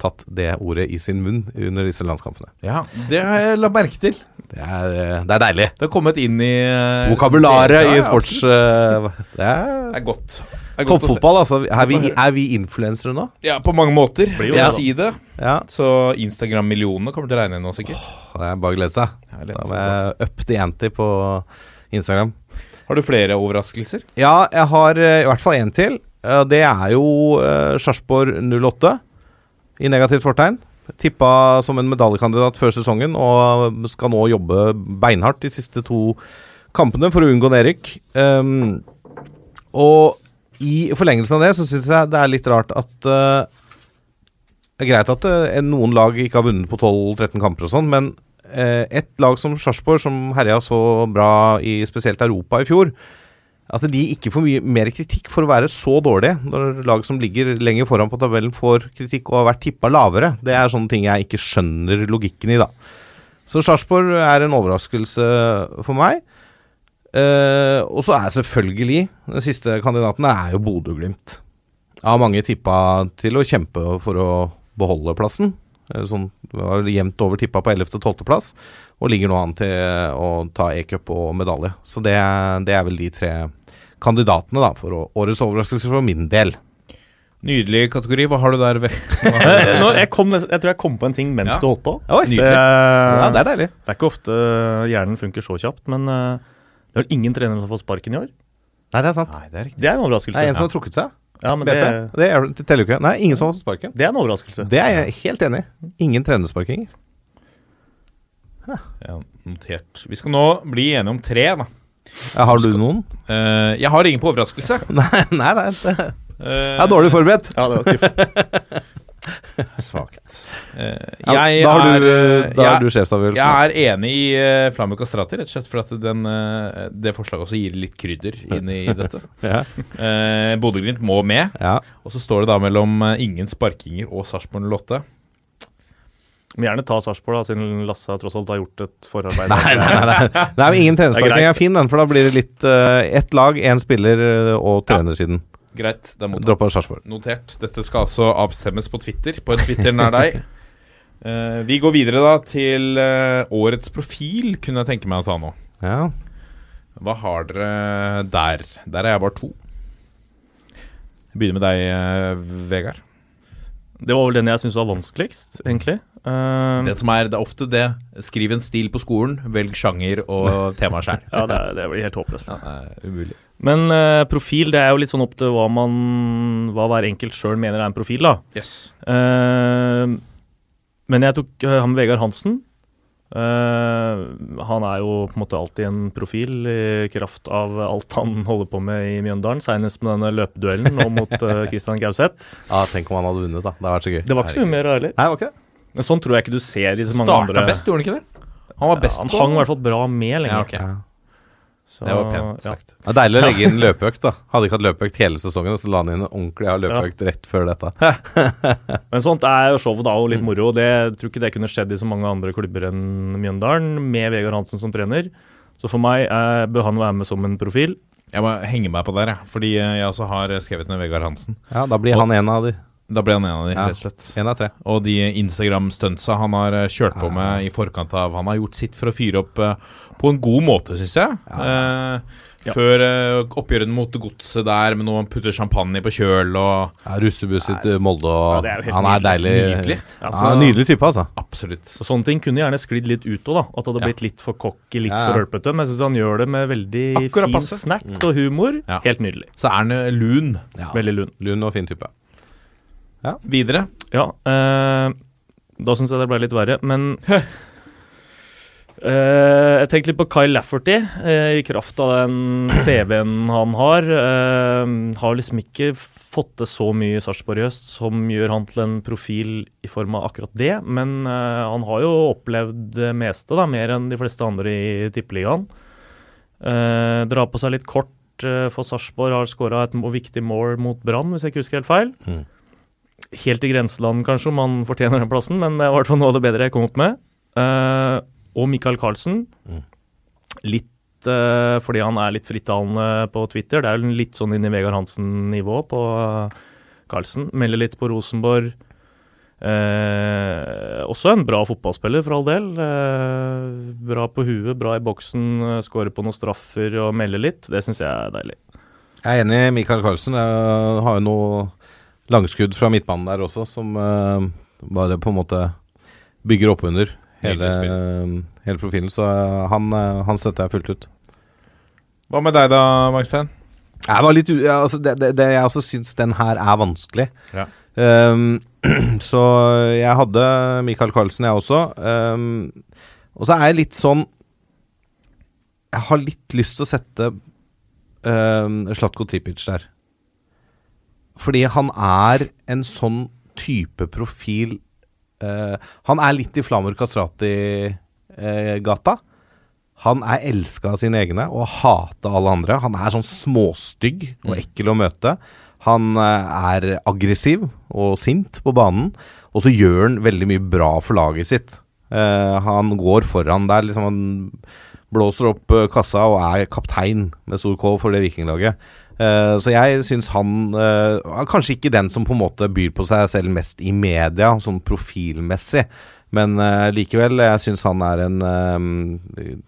[SPEAKER 2] tatt det ordet i sin munn under disse landskampene.
[SPEAKER 1] Ja, Det har jeg la merke til.
[SPEAKER 2] Det er, eh, det er deilig.
[SPEAKER 1] Det har kommet inn i uh,
[SPEAKER 2] Vokabularet
[SPEAKER 1] Ja,
[SPEAKER 2] i sports... eh, det er
[SPEAKER 1] Det er godt.
[SPEAKER 2] Toppfotball, altså. Er vi, er vi influensere nå?
[SPEAKER 1] Ja, på mange måter.
[SPEAKER 3] Blir
[SPEAKER 1] Vil
[SPEAKER 3] jo
[SPEAKER 1] jeg si det.
[SPEAKER 2] Ja.
[SPEAKER 1] Så Instagram-millionene kommer til å regne inn nå, sikkert.
[SPEAKER 2] Det er bare å glede seg. Da må jeg up the ante på Instagram.
[SPEAKER 1] Har du flere overraskelser?
[SPEAKER 2] Ja, jeg har eh, i hvert fall én til. Eh, Det er jo uh, Sarpsborg 08 i negativt fortegn. Tippa som en medaljekandidat før sesongen og skal nå jobbe beinhardt de siste to kampene for å unngå nedrykk. Um, og i forlengelsen av det så syns jeg det er litt rart at uh, Det er greit at uh, noen lag ikke har vunnet på 12-13 kamper og sånn, men uh, et lag som Sarpsborg, som herja så bra i spesielt Europa i fjor, at de ikke får mye mer kritikk for å være så dårlige, når lag som ligger lenger foran på tabellen får kritikk og har vært tippa lavere. Det er sånne ting jeg ikke skjønner logikken i, da. Så Sarpsborg er en overraskelse for meg. Eh, og så er selvfølgelig den siste kandidaten er jo Bodø-Glimt. Jeg har mange tippa til å kjempe for å beholde plassen. Eh, Sånn, var jevnt over tippa på 11.-12.-plass, og ligger nå an til å ta e-cup og medalje. Så det, det er vel de tre kandidatene da for å, årets overraskelse for min del.
[SPEAKER 1] Nydelig kategori. Hva har du der? ved-
[SPEAKER 3] Nå, jeg, kom, jeg tror jeg kom på en ting mens
[SPEAKER 1] Ja.
[SPEAKER 3] du holdt på.
[SPEAKER 2] Oi,
[SPEAKER 3] Det,
[SPEAKER 2] ja, det er deilig.
[SPEAKER 3] det er ikke ofte hjernen funker så kjapt, men eh, det er vel ingen trenere som har fått sparken i år.
[SPEAKER 2] Nei, det er sant.
[SPEAKER 1] Nei, det er.
[SPEAKER 3] Det er en
[SPEAKER 2] Det er en som har trukket seg.
[SPEAKER 3] Ja, men
[SPEAKER 2] BP.
[SPEAKER 3] det,
[SPEAKER 2] Det, er, det teller jo ikke. Nei, ingen som har fått sparken.
[SPEAKER 3] det er en overraskelse.
[SPEAKER 2] Det er jeg helt enig i. Ingen trenersparkinger.
[SPEAKER 1] Ja, notert. Vi skal nå bli enige om tre, da.
[SPEAKER 2] Ja, har du noen?
[SPEAKER 1] Uh, jeg har ingen på overraskelse.
[SPEAKER 2] Nei, nei, nei det
[SPEAKER 1] Uh,
[SPEAKER 2] er dårlig forberedt.
[SPEAKER 3] Ja, det var skuffende.
[SPEAKER 1] Svakt. Eh,
[SPEAKER 2] Ja, da har
[SPEAKER 1] er,
[SPEAKER 2] du,
[SPEAKER 1] eh,
[SPEAKER 2] da har
[SPEAKER 1] jeg-
[SPEAKER 2] du sjefsavgjørelsen.
[SPEAKER 1] Jeg er enig i uh, Flamur Castrati, rett og slett fordi at den, eh, det forslaget også gir litt krydder inn i dette.
[SPEAKER 2] Ja.
[SPEAKER 1] Uh, Bodø-Glimt må med,
[SPEAKER 2] ja.
[SPEAKER 1] og så står det da mellom eh, ingen sparkinger og Sarpsborg 08.
[SPEAKER 3] Men gjerne ta Sarpsborg, da, siden Lasse tross alt har gjort et forarbeid.
[SPEAKER 2] Nei, nei, nei, nei. Det er jo ingen
[SPEAKER 3] er
[SPEAKER 2] trenersparking. er fin, den, for da blir det litt uh, ett lag, én spiller eh, og trenersiden.
[SPEAKER 1] Greit, det er mottatt. Notert. Dette skal altså avstemmes på Twitter, på en Twitter nær deg. uh, vi går videre da til uh, årets profil, kunne jeg tenke meg å ta nå.
[SPEAKER 2] Ja.
[SPEAKER 1] Hva har dere der? Der er jeg bare to. Jeg begynner med deg, uh, Vegard.
[SPEAKER 3] Det var vel den jeg syntes var vanskeligst, egentlig. Eh,
[SPEAKER 1] Det som er, det er ofte det. Skriv en stil på skolen, velg sjanger og tema sjøl.
[SPEAKER 3] ja, det, er- det blir helt håpløst.
[SPEAKER 1] Det er umulig.
[SPEAKER 3] Men uh, profil, det er jo litt sånn opp til hva man Hva hver enkelt sjøl mener er en profil, da.
[SPEAKER 1] Yes.
[SPEAKER 3] Uh, men jeg tok uh, han Vegard Hansen. Eh, han er jo på en måte alltid en profil i kraft av alt han holder på med i Mjøndalen. Senest med denne løpeduellen nå mot uh, Christian Gauseth.
[SPEAKER 2] ja, tenk om han hadde vunnet, da. Det hadde vært så gøy.
[SPEAKER 3] Det var ikke så mye mer heller.
[SPEAKER 2] Nei, var ikke det?
[SPEAKER 3] Sånn tror jeg ikke du ser i så mange
[SPEAKER 1] Starta
[SPEAKER 3] andre
[SPEAKER 1] best, gjorde han ikke det? Han var best
[SPEAKER 3] ja, Han hang i hvert fall bra med lenge.
[SPEAKER 1] Ja, ok.
[SPEAKER 2] Ja.
[SPEAKER 3] Så,
[SPEAKER 1] Det var pent
[SPEAKER 3] ja.
[SPEAKER 1] sagt.
[SPEAKER 2] Det er deilig å legge inn løpeøkt, da. Hadde ikke hatt løpeøkt hele sesongen, og så la han inn en ordentlig ja, løpeøkt rett før dette.
[SPEAKER 3] Men sånt er jo show da, og litt moro. Det, jeg tror ikke det kunne skjedd i så mange andre klubber enn Mjøndalen, med Vegard Hansen som trener. Så for meg eh, bør han være med som en profil.
[SPEAKER 1] Jeg må henge meg på der, jeg. Fordi eh, jeg også har skrevet ned Vegard Hansen.
[SPEAKER 2] Ja, da blir han en av de.
[SPEAKER 1] Da ble han en av de,
[SPEAKER 2] Ja.
[SPEAKER 1] rett og slett.
[SPEAKER 2] En av tre.
[SPEAKER 1] Og de Instagram-stuntsa han har eh, kjørt på med i forkant av Han har gjort sitt for å fyre opp eh, på en god måte, syns jeg. Eh,
[SPEAKER 3] Ja.
[SPEAKER 1] Før eh, oppgjøret mot godset der, med noen putter champagne på kjøl og
[SPEAKER 2] Ja, Russebuss til Molde og
[SPEAKER 3] Ja, er
[SPEAKER 2] Han er deilig.
[SPEAKER 1] Nydelig.
[SPEAKER 3] Altså,
[SPEAKER 2] ja, nydelig type, altså.
[SPEAKER 1] Absolutt.
[SPEAKER 3] Og Sånne ting kunne gjerne sklidd litt ut òg, da. At det hadde
[SPEAKER 1] Ja.
[SPEAKER 3] blitt litt for cocky, litt
[SPEAKER 2] Ja.
[SPEAKER 3] for hølpete. Men jeg syns han gjør det med veldig
[SPEAKER 1] Akkurat
[SPEAKER 3] fin
[SPEAKER 1] passe.
[SPEAKER 3] snert og humor.
[SPEAKER 1] Ja.
[SPEAKER 3] Helt nydelig.
[SPEAKER 1] Så er han lun.
[SPEAKER 2] Ja.
[SPEAKER 3] Veldig lun.
[SPEAKER 2] Lun og fin type.
[SPEAKER 1] Videre.
[SPEAKER 3] Ja, eh, da syns jeg det ble litt verre, men eh, Jeg tenkte litt på Kyle Lafferty, eh, i kraft av den CV-en han har. Eh, har liksom ikke fått til så mye i Sarpsborg i høst som gjør han til en profil i form av akkurat det, men eh, han har jo opplevd det meste, da, mer enn de fleste andre i Tippeligaen. Uh, drar på seg litt kort eh, for Sarpsborg, har skåra et viktig mål mot Brann, hvis jeg ikke husker helt feil
[SPEAKER 2] Mm.
[SPEAKER 3] Helt i grenseland, kanskje, om han fortjener den plassen, men det er i hvert fall noe av det bedre jeg kom opp med. Uh, og Michael Carlsen.
[SPEAKER 2] Mm.
[SPEAKER 3] Litt eh, fordi han er litt frittalende på Twitter. Det er jo litt sånn inn i Vegard Hansen-nivå på uh, Carlsen. Melder litt på Rosenborg. Eh, også en bra fotballspiller, for all del. Eh, bra på huet, bra i boksen, skårer på noen straffer og melder litt. Det syns jeg er deilig.
[SPEAKER 2] Jeg er enig i Michael Carlsen. Jeg har jo noe langskudd fra midtbanen der også, som uh, bare på en måte bygger opp under hele,
[SPEAKER 1] Nydelig
[SPEAKER 2] hele profilen. Så eh, han, eh, han støtter jeg fullt ut.
[SPEAKER 1] Hva med deg da, Magstein?
[SPEAKER 2] Jeg var litt. Ja, altså det, det, det, jeg også syns den her er vanskelig.
[SPEAKER 1] Ja.
[SPEAKER 2] Um, så jeg hadde Michael Carlsen, jeg også. Um, og så er jeg litt sånn Jeg har litt lyst til å sette um, Slatko Tripic der. Fordi han er en sånn type profil uh, Han er litt i Flamur Kastrati-gata. han er elska av sine egne og hater alle andre. Han er sånn småstygg og ekkel å møte. Han eh, er aggressiv og sint på banen, og så gjør han veldig mye bra for laget sitt. Uh, han går foran der, liksom han blåser opp eh, kassa og er kaptein med stor K for det vikinglaget. Eh, så jeg syns han uh, er kanskje ikke den som på en måte byr på seg selv mest i media, sånn profilmessig. Men uh, likevel, jeg syns han er en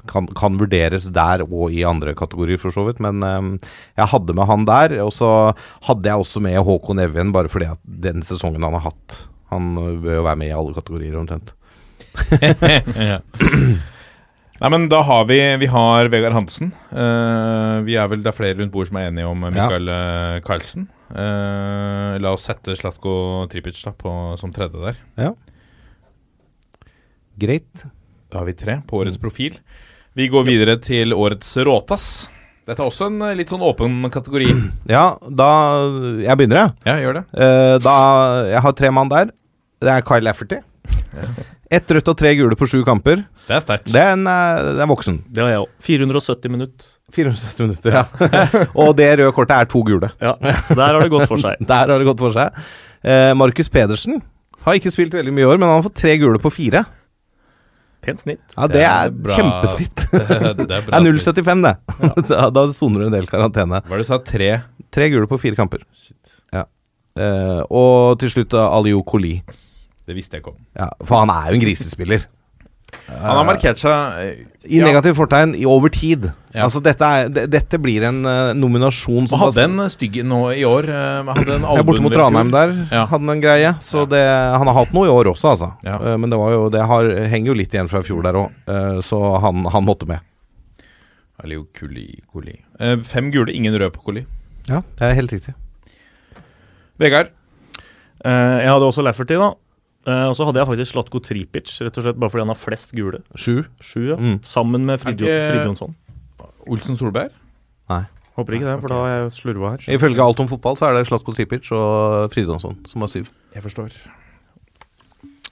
[SPEAKER 2] kan, kan vurderes der og i andre kategorier, for så vidt. Men jeg hadde med han der. Og så hadde jeg også med Håkon Evjen, bare fordi at den sesongen han har hatt Han bør jo være med i alle kategorier, omtrent.
[SPEAKER 1] ja. Nei, men da har vi Vi har Vegard Hansen. Uh, vi er vel det er flere rundt bord som er enige om Mikael ja. Karlsen. Uh, la oss sette Slatko Tripic da på, som tredje der. Ja.
[SPEAKER 2] Greit.
[SPEAKER 1] Da har vi tre på årets profil. Vi går videre til årets råtass. Dette er også en eh, litt sånn åpen kategori.
[SPEAKER 2] Ja, da Jeg begynner, jeg.
[SPEAKER 1] Ja, gjør det.
[SPEAKER 2] Uh, da, jeg har tre mann der. Det er Kyle Lafferty. Ett rødt og tre gule på sju kamper.
[SPEAKER 1] Det er sterkt.
[SPEAKER 2] Det er eh, det er voksen.
[SPEAKER 3] Det har jeg òg. 470 minutter.
[SPEAKER 2] 470 minutter, ja. og det røde kortet er to gule.
[SPEAKER 3] Ja, så Der har det gått for seg.
[SPEAKER 2] Der har det gått for seg. Eh, Markus Pedersen Har ikke spilt veldig mye i år, men han har fått tre gule på fire.
[SPEAKER 3] Pent snitt.
[SPEAKER 2] Ja, det er
[SPEAKER 1] bra.
[SPEAKER 2] kjempesnitt.
[SPEAKER 1] det er
[SPEAKER 2] Det er 0,75, det. da, da soner du en del karantene.
[SPEAKER 1] Hva er det du sa? Tre?
[SPEAKER 2] Tre gule på fire kamper. Shit. Ja. Eh, og til slutt Aliou Koli.
[SPEAKER 1] Det visste jeg ikke om.
[SPEAKER 2] Ja, for han er jo en grisespiller.
[SPEAKER 1] Han har markert seg eh,
[SPEAKER 2] I
[SPEAKER 1] ja.
[SPEAKER 2] negativ fortegn i over tid.
[SPEAKER 1] Ja.
[SPEAKER 2] Altså dette, er, dette blir en uh, nominasjon som
[SPEAKER 1] Han hadde en stygg nå i år. Uh, Hadde en
[SPEAKER 2] borte mot Ranheim der
[SPEAKER 1] Ja.
[SPEAKER 2] hadde han en greie. Så det, han har hatt noe i år også, altså.
[SPEAKER 1] Ja.
[SPEAKER 2] Eh, men det, var jo, det har, henger jo litt igjen fra i fjor der òg, så han, han måtte med.
[SPEAKER 1] Aliou Kuli, Koli. Fem gule, ingen røde på Koli.
[SPEAKER 2] Ja, det er helt riktig.
[SPEAKER 1] Vegard.
[SPEAKER 3] Eh, jeg hadde også Lafferty, da. Eh, og så hadde jeg faktisk Slatko Tripic, rett og slett bare fordi han har flest gule.
[SPEAKER 2] Sju.
[SPEAKER 3] Sju, ja.
[SPEAKER 2] Mm.
[SPEAKER 3] Sammen med Fridjonsson.
[SPEAKER 1] Olsen Solberg.
[SPEAKER 3] Håper ikke det, for da har jeg slurva her.
[SPEAKER 2] Ifølge Alt om fotball så er det Slatko Tripic og Fridtjonsson som har syv.
[SPEAKER 1] Jeg forstår.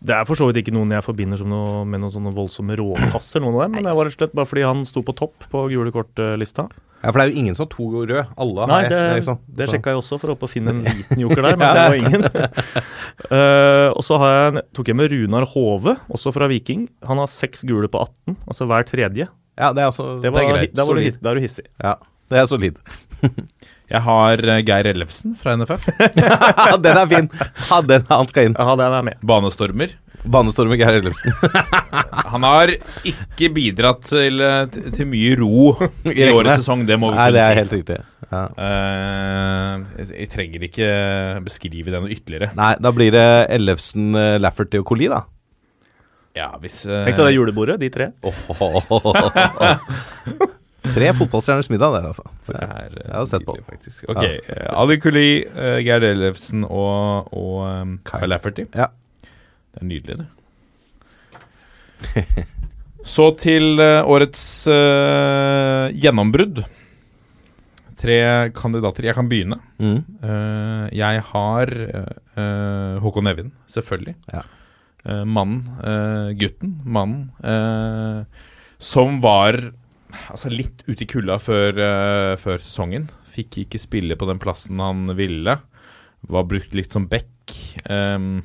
[SPEAKER 3] Det er for så vidt ikke noen jeg forbinder som noe, med noen sånne voldsomme råtasser, noen av dem, men det var rett og slett bare fordi han sto på topp på gule kort-lista.
[SPEAKER 2] Ja, For det er jo ingen som har to røde. Alle
[SPEAKER 3] Nei,
[SPEAKER 2] har
[SPEAKER 3] det,
[SPEAKER 2] ett. liksom.
[SPEAKER 3] det sjekka jeg også for å håpe å finne en liten joker der, men det var ingen. uh, og så har jeg, tok jeg med Runar Hove, også fra Viking. Han har seks gule på 18, altså hver tredje.
[SPEAKER 2] Ja, det er også
[SPEAKER 3] Det var,
[SPEAKER 1] er greit.
[SPEAKER 3] Der, var du, er du hissig.
[SPEAKER 2] Ja, det er solid.
[SPEAKER 1] Jeg har eh, Geir Ellefsen fra NFF.
[SPEAKER 2] Ja, den er fin! Ha den, han skal inn.
[SPEAKER 3] Ja, den er med.
[SPEAKER 1] Banestormer.
[SPEAKER 2] Banestormer Geir Ellefsen.
[SPEAKER 1] Han har ikke bidratt til, eh, til mye ro i årets sesong, det må vi
[SPEAKER 2] Nei, det
[SPEAKER 1] kunne
[SPEAKER 2] er
[SPEAKER 1] si.
[SPEAKER 2] helt riktig. Ja.
[SPEAKER 1] Uh, jeg- trenger ikke beskrive det noe ytterligere.
[SPEAKER 2] Nei, da blir det Ellefsen, Lafferty og Coli, da.
[SPEAKER 1] Ja, hvis uh...
[SPEAKER 3] Tenk deg det julebordet, de tre.
[SPEAKER 2] Tre fotballstjerners middag der, altså.
[SPEAKER 1] Det er eh,
[SPEAKER 2] Jeg har sett på.
[SPEAKER 1] faktisk. Ok, ja. Ali Kuli, uh, Geir Ellefsen og, og um, Kyle Lafferty.
[SPEAKER 2] Ja.
[SPEAKER 1] Det er nydelig, det. Så til uh, årets uh, gjennombrudd. Tre kandidater. Jeg kan begynne.
[SPEAKER 2] Mm.
[SPEAKER 1] Uh, jeg har eh, Håkon Evjen, selvfølgelig.
[SPEAKER 2] Ja.
[SPEAKER 1] Eh, mannen, eh, gutten, mannen, eh, som var altså, litt ute i kulda før, uh, før sesongen. Fikk ikke spille på den plassen han ville. Var brukt litt som back. Um,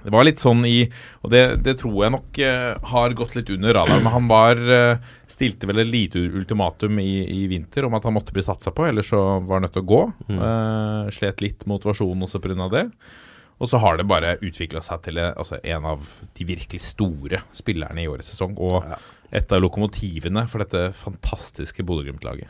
[SPEAKER 1] det var litt sånn i Og det, det tror jeg nok uh, har gått litt under radaren. Men han var uh, stilte vel et lite ultimatum i, i vinter om at han måtte bli satsa på, ellers så var han nødt til å gå. Eh, slet litt motivasjonen også pga. det. Og så har det bare utvikla seg til altså, en av de virkelig store spillerne i årets sesong. Og et av lokomotivene for dette fantastiske Bodø-Glimt-laget.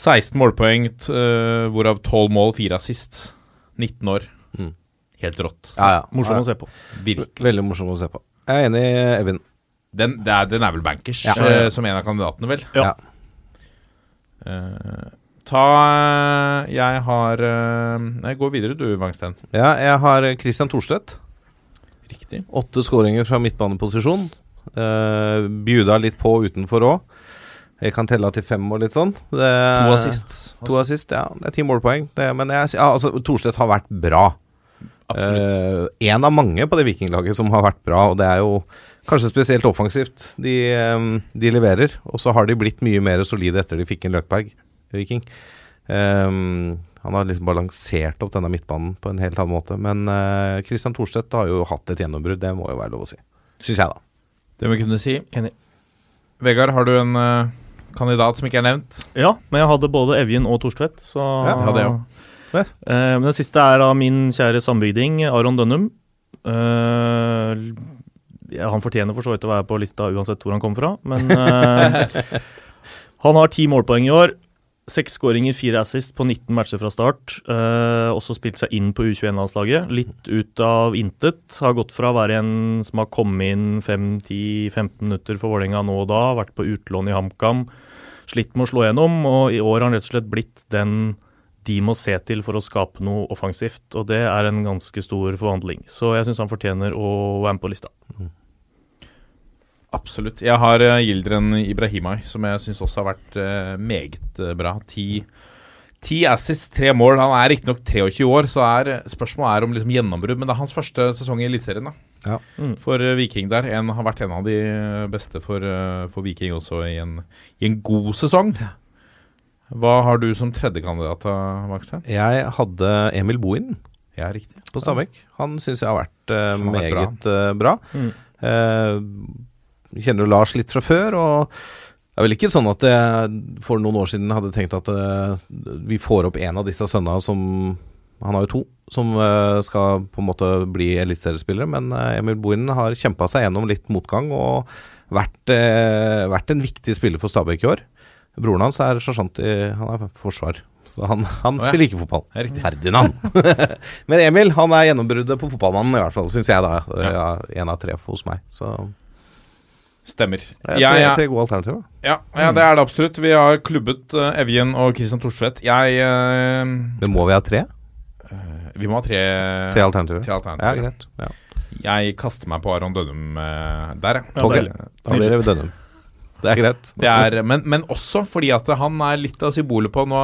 [SPEAKER 1] 16 målpoeng, eh, hvorav 12 mål, 4 assist. 19 år.
[SPEAKER 2] Mm.
[SPEAKER 1] Helt rått.
[SPEAKER 2] Ja, ja.
[SPEAKER 3] Morsom
[SPEAKER 2] Ja.
[SPEAKER 3] å se på.
[SPEAKER 1] Virkelig.
[SPEAKER 2] Veldig morsom å se på. Jeg er enig, Evin.
[SPEAKER 1] Den, er, den er vel bankers
[SPEAKER 2] Ja.
[SPEAKER 1] eh, som en av kandidatene, vel?
[SPEAKER 3] Ja.
[SPEAKER 1] Uh, ta Jeg har eh, Nei, gå videre du, Wangsten.
[SPEAKER 2] Ja, jeg har Christian Thorstvedt.
[SPEAKER 1] Riktig.
[SPEAKER 2] Åtte skåringer fra midtbaneposisjon. Uh, bjuda litt på utenfor òg. Jeg kan telle til fem og litt sånn. Det,
[SPEAKER 1] To assist.
[SPEAKER 2] To assist, ja. Det er ti målpoeng. Det, men jeg, ja, altså, Thorstvedt har vært bra.
[SPEAKER 1] Absolutt.
[SPEAKER 2] en av mange på det vikinglaget som har vært bra, og det er jo kanskje spesielt offensivt de, eh, de leverer. Og så har de blitt mye mer solide etter de fikk en Løkberg, Viking. Um, han har liksom balansert opp denne midtbanen på en helt annen måte. Men uh, Christian Thorstvedt har jo hatt et gjennombrudd, det må jo være lov å si. Syns jeg, da.
[SPEAKER 1] Det må vi kunne si.
[SPEAKER 3] Enig.
[SPEAKER 1] Vegard, har du en uh, kandidat som ikke er nevnt?
[SPEAKER 3] Ja, men jeg hadde både Evjen og Torstvedt, så
[SPEAKER 2] Ja,
[SPEAKER 1] det hadde jeg også.
[SPEAKER 3] Eh, men den siste er av min kjære sambygding, Aron Dønnum. Uh, ja, han fortjener for så vidt å være på lista uansett hvor han kommer fra, men Han har ti målpoeng i år. Seks skåringer, fire assist på 19 matcher fra start. Uh, også spilt seg inn på U21-landslaget. Litt ut av intet. Har gått fra å være en som har kommet inn 5-10-15 minutter for Vålerenga nå og da, vært på utlån i HamKam, slitt med å slå gjennom, og i år har han rett og slett blitt den de må se til for å skape noe offensivt, og det er en ganske stor forvandling. Så jeg syns han fortjener å være med på lista.
[SPEAKER 1] Absolutt. Jeg har uh, Gildren Ibrahimai, som jeg syns også har vært eh, meget eh, bra. Ti, ti assists, tre mål. Han er riktignok 23 år, så er, spørsmålet er om liksom gjennombrudd. Men det er hans første sesong i Eliteserien.
[SPEAKER 2] Ja.
[SPEAKER 3] Mm.
[SPEAKER 1] for eh, Viking der. En, har vært en av de beste for, eh, for Viking også i en, i en god sesong. Hva har du som tredjekandidat, Magstein?
[SPEAKER 2] Jeg hadde Emil Bohin.
[SPEAKER 1] Ja, riktig.
[SPEAKER 2] på Stabekk. Han syns jeg har vært uh,
[SPEAKER 1] Han har vært bra.
[SPEAKER 2] meget eh, bra.
[SPEAKER 3] Mm.
[SPEAKER 2] Eh, kjenner jo Lars litt fra før, og det er vel ikke sånn at jeg for noen år siden hadde tenkt at eh, vi får opp en av disse sønna som Han har jo to som eh, skal på en måte bli eliteseriespillere, men eh, Emil Bohinen har kjempa seg gjennom litt motgang og vært, vært en viktig spiller for Stabæk i år. Broren hans er sersjant i Han er forsvar, så han, han
[SPEAKER 1] oh, ja.
[SPEAKER 2] spiller ikke fotball. Ferdinand. Men Emil han er gjennombruddet på fotballmannen, i hvert fall, syns jeg. da ja. En av tre hos meg. Så
[SPEAKER 1] Stemmer.
[SPEAKER 2] det er tre gode alternativer.
[SPEAKER 1] Ja, ja, det er det absolutt. Vi har klubbet uh, Evjen og Christian Thorstvedt. Jeg uh,
[SPEAKER 2] Men må vi ha tre?
[SPEAKER 1] Vi må ha tre,
[SPEAKER 2] Tre alternativer?
[SPEAKER 1] tre
[SPEAKER 2] Ja, greit. Ja.
[SPEAKER 1] Jeg kaster meg på Aron Dønnum uh, der.
[SPEAKER 3] Ja,
[SPEAKER 2] Ok.
[SPEAKER 3] deilig.
[SPEAKER 2] Dønum blir det Dønnum. Det er greit.
[SPEAKER 1] Det er, men, men også fordi at han er litt av symbolet på Nå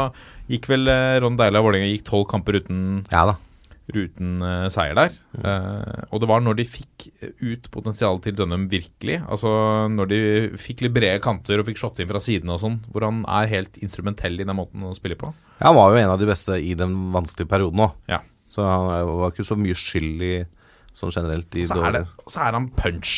[SPEAKER 1] gikk vel Ron Deila Vålerenga gikk tolv kamper uten,
[SPEAKER 2] Ja da.
[SPEAKER 1] Uten eh, seier der. Eh, og det var når de fikk ut potensialet til Dønnum virkelig, altså når de fikk litt brede kanter og fikk slått inn fra sidene og sånn, hvor han er helt instrumentell i den måten å spille på.
[SPEAKER 2] Ja, han var jo en av de beste i den vanskelige perioden òg.
[SPEAKER 1] Ja.
[SPEAKER 2] Så han var ikke så mye skyld i sånn generelt i
[SPEAKER 1] så er, det, så er han punch.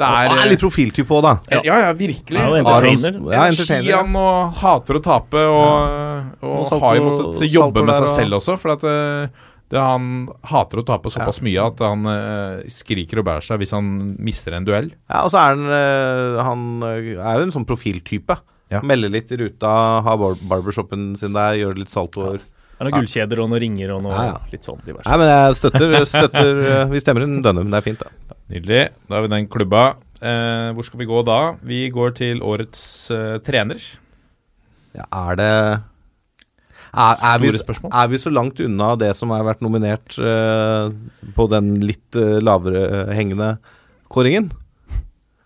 [SPEAKER 1] Det er,
[SPEAKER 2] er litt profiltype òg, da.
[SPEAKER 1] ja, ja, virkelig.
[SPEAKER 3] Er
[SPEAKER 2] Aron-
[SPEAKER 3] entertainer.
[SPEAKER 1] Energi han og hater å tape, og, og,
[SPEAKER 2] Og
[SPEAKER 1] har jo måttet jobbe med seg
[SPEAKER 2] og-
[SPEAKER 1] selv også. For at eh, det, han hater å tape såpass mye at han uh, skriker og bærer seg hvis han mister en duell.
[SPEAKER 2] Ja, og så er han uh, Han eh, er jo en sånn profiltype.
[SPEAKER 1] Ja.
[SPEAKER 2] Melder litt i ruta, har bar barbershopen sin der, gjør litt saltoer.
[SPEAKER 3] Det er noen gullkjeder og noen ringer og noe
[SPEAKER 2] Ja, ja.
[SPEAKER 3] litt sånn diverse.
[SPEAKER 2] Nei, men jeg støtter, støtter Vi stemmer inn Dønnum, det er fint, da.
[SPEAKER 1] Nydelig. Da har vi den klubba. Eh, hvor skal vi gå da? Vi går til årets eh, trener.
[SPEAKER 2] Ja, er det er, er, vi, er vi så langt unna det som har vært nominert uh, på den litt uh, lavere eh, hengende kåringen?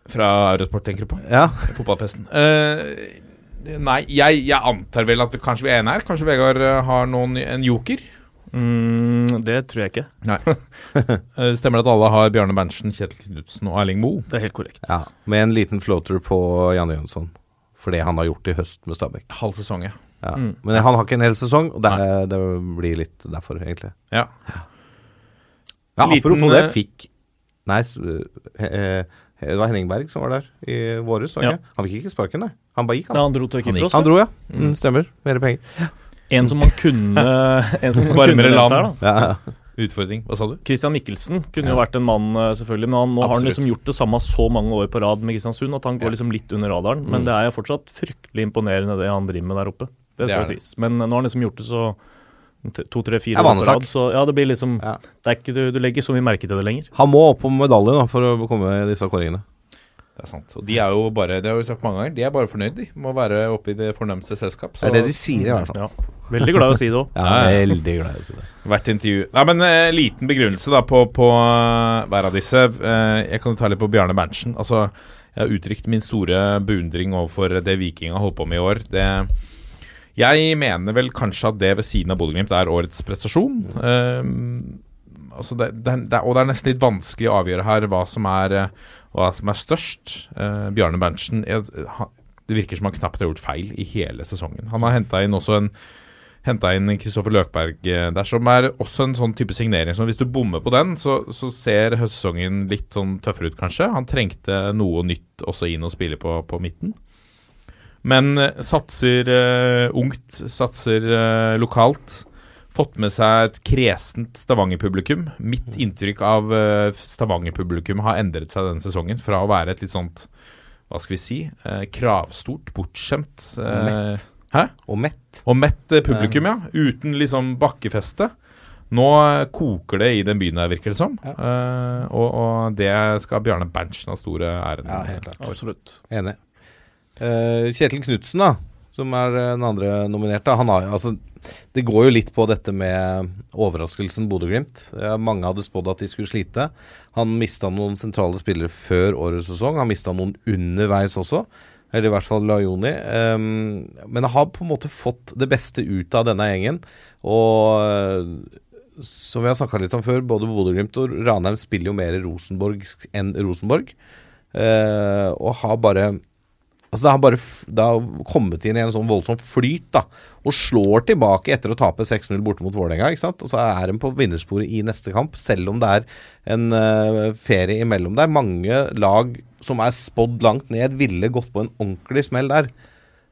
[SPEAKER 1] Fra Eurosport, tenker du på?
[SPEAKER 2] Ja.
[SPEAKER 1] Fotballfesten. Eh, nei, jeg, jeg antar vel at kanskje vi er enige her. Kanskje Vegard har noen, en joker?
[SPEAKER 3] Mm, det tror jeg ikke.
[SPEAKER 1] Nei. Stemmer det at alle har Bjarne Berntsen, Kjetil Knutsen og Erling Moe?
[SPEAKER 3] Det er helt korrekt.
[SPEAKER 2] ja. Med en liten floater på Janne Jønsson. For det han har gjort i høst med Stabæk.
[SPEAKER 1] Halv sesong, ja.
[SPEAKER 2] Ja.
[SPEAKER 3] Mm.
[SPEAKER 2] Men han har ikke en hel sesong, og det, er- det blir litt derfor, egentlig.
[SPEAKER 1] ja.
[SPEAKER 2] Ja,
[SPEAKER 1] Liten,
[SPEAKER 2] apropos det,
[SPEAKER 1] eh,
[SPEAKER 2] fikk Nei, det var Henning Berg som var der i våres,
[SPEAKER 3] Ja.
[SPEAKER 2] Han fikk ikke sparken, nei. Han bare gikk,
[SPEAKER 3] Da
[SPEAKER 2] han.
[SPEAKER 3] han dro til
[SPEAKER 1] Han.
[SPEAKER 3] Kypros.
[SPEAKER 2] Han dro, ja. Mm, stemmer. Mer penger.
[SPEAKER 3] En som man kunne En som man
[SPEAKER 1] Varmere
[SPEAKER 3] kunne
[SPEAKER 1] land.
[SPEAKER 3] her, da.
[SPEAKER 2] Ja, ja.
[SPEAKER 1] Utfordring. Hva sa du?
[SPEAKER 3] Christian Mikkelsen kunne jo vært en mann, eh, selvfølgelig. Men han, nå har han liksom gjort det samme så mange år på rad med Kristiansund at han går
[SPEAKER 1] Ja.
[SPEAKER 3] liksom litt under radaren. Men
[SPEAKER 2] Mm.
[SPEAKER 3] det er jo fortsatt fryktelig imponerende det han driver med der oppe. Det skal det sies. Men nå har han liksom gjort det så to, tre, fire år på rad. Så ja, det blir liksom
[SPEAKER 2] Ja.
[SPEAKER 3] det er ikke, du, du legger så mye merke til det lenger.
[SPEAKER 2] Han må opp på medalje da, for å komme i disse kåringene.
[SPEAKER 1] Det er sant. Og de er jo bare Det har vi sagt mange ganger. De er bare fornøyd, de. Med å være oppe i det fornemmeste selskap.
[SPEAKER 2] Det er det de sier, i hvert fall.
[SPEAKER 3] Ja. Veldig glad i å si det òg.
[SPEAKER 2] Ja. Veldig glad i å si det.
[SPEAKER 1] Hvert intervju. Nei, men eh, liten begrunnelse da på, på eh, hver av disse. Eh, jeg kan ta litt på Bjarne Berntsen. Altså, jeg har uttrykt min store beundring overfor det Viking har holdt på med i år. Det, jeg mener vel kanskje at det ved siden av Bodø-Glimt er årets prestasjon. Um, altså det, det, det, og det er nesten litt vanskelig å avgjøre her hva som er, eh, hva som er størst. Uh, Bjarne Berntsen Det virker som han knapt har gjort feil i hele sesongen. Han har henta inn også en henta inn Kristoffer Løkberg eh, der, som er også en sånn type signering. som hvis du bommer på den, så, så ser høstsesongen litt sånn tøffere ut, kanskje. Han trengte noe nytt også inn å spille på, på midten. Men eh, satser eh, ungt, satser eh, lokalt. Fått med seg et kresent Stavanger-publikum. Mitt inntrykk av Stavanger-publikum har endret seg denne sesongen. Fra å være et litt sånt, hva skal vi si, eh, kravstort, bortskjemt eh,
[SPEAKER 2] Mett.
[SPEAKER 1] Hæ?
[SPEAKER 2] Og mett.
[SPEAKER 1] Og mett publikum, ja. Uten liksom bakkefeste. Nå koker det i den byen her, virker det som. Eh, og, og det skal Bjarne Berntsen ha store æren
[SPEAKER 2] Ja, helt klart.
[SPEAKER 3] Absolutt.
[SPEAKER 2] Enig. Eh, Kjetil Knutsen, da, som er eh, den andre nominerte, han har jo altså Det går jo litt på dette med overraskelsen Bodø-Glimt. Mange hadde spådd at de skulle slite. Han mista noen sentrale spillere før årets sesong. Han mista noen underveis også. Eller i hvert fall Lajoni. Um, men har på en måte fått det beste ut av denne gjengen. Og eh, som vi har snakka litt om før, både Bodø-Glimt og Ranheim spiller jo mer Rosenborg enn Rosenborg. Og har bare Altså Det har bare det har kommet inn i en sånn voldsom flyt, da. og slår tilbake etter å tape 6-0 borte mot Vålerenga. ikke sant? Og så er de på vinnersporet i neste kamp, selv om det er en uh, ferie imellom der. Mange lag som er spådd langt ned, ville gått på en ordentlig smell der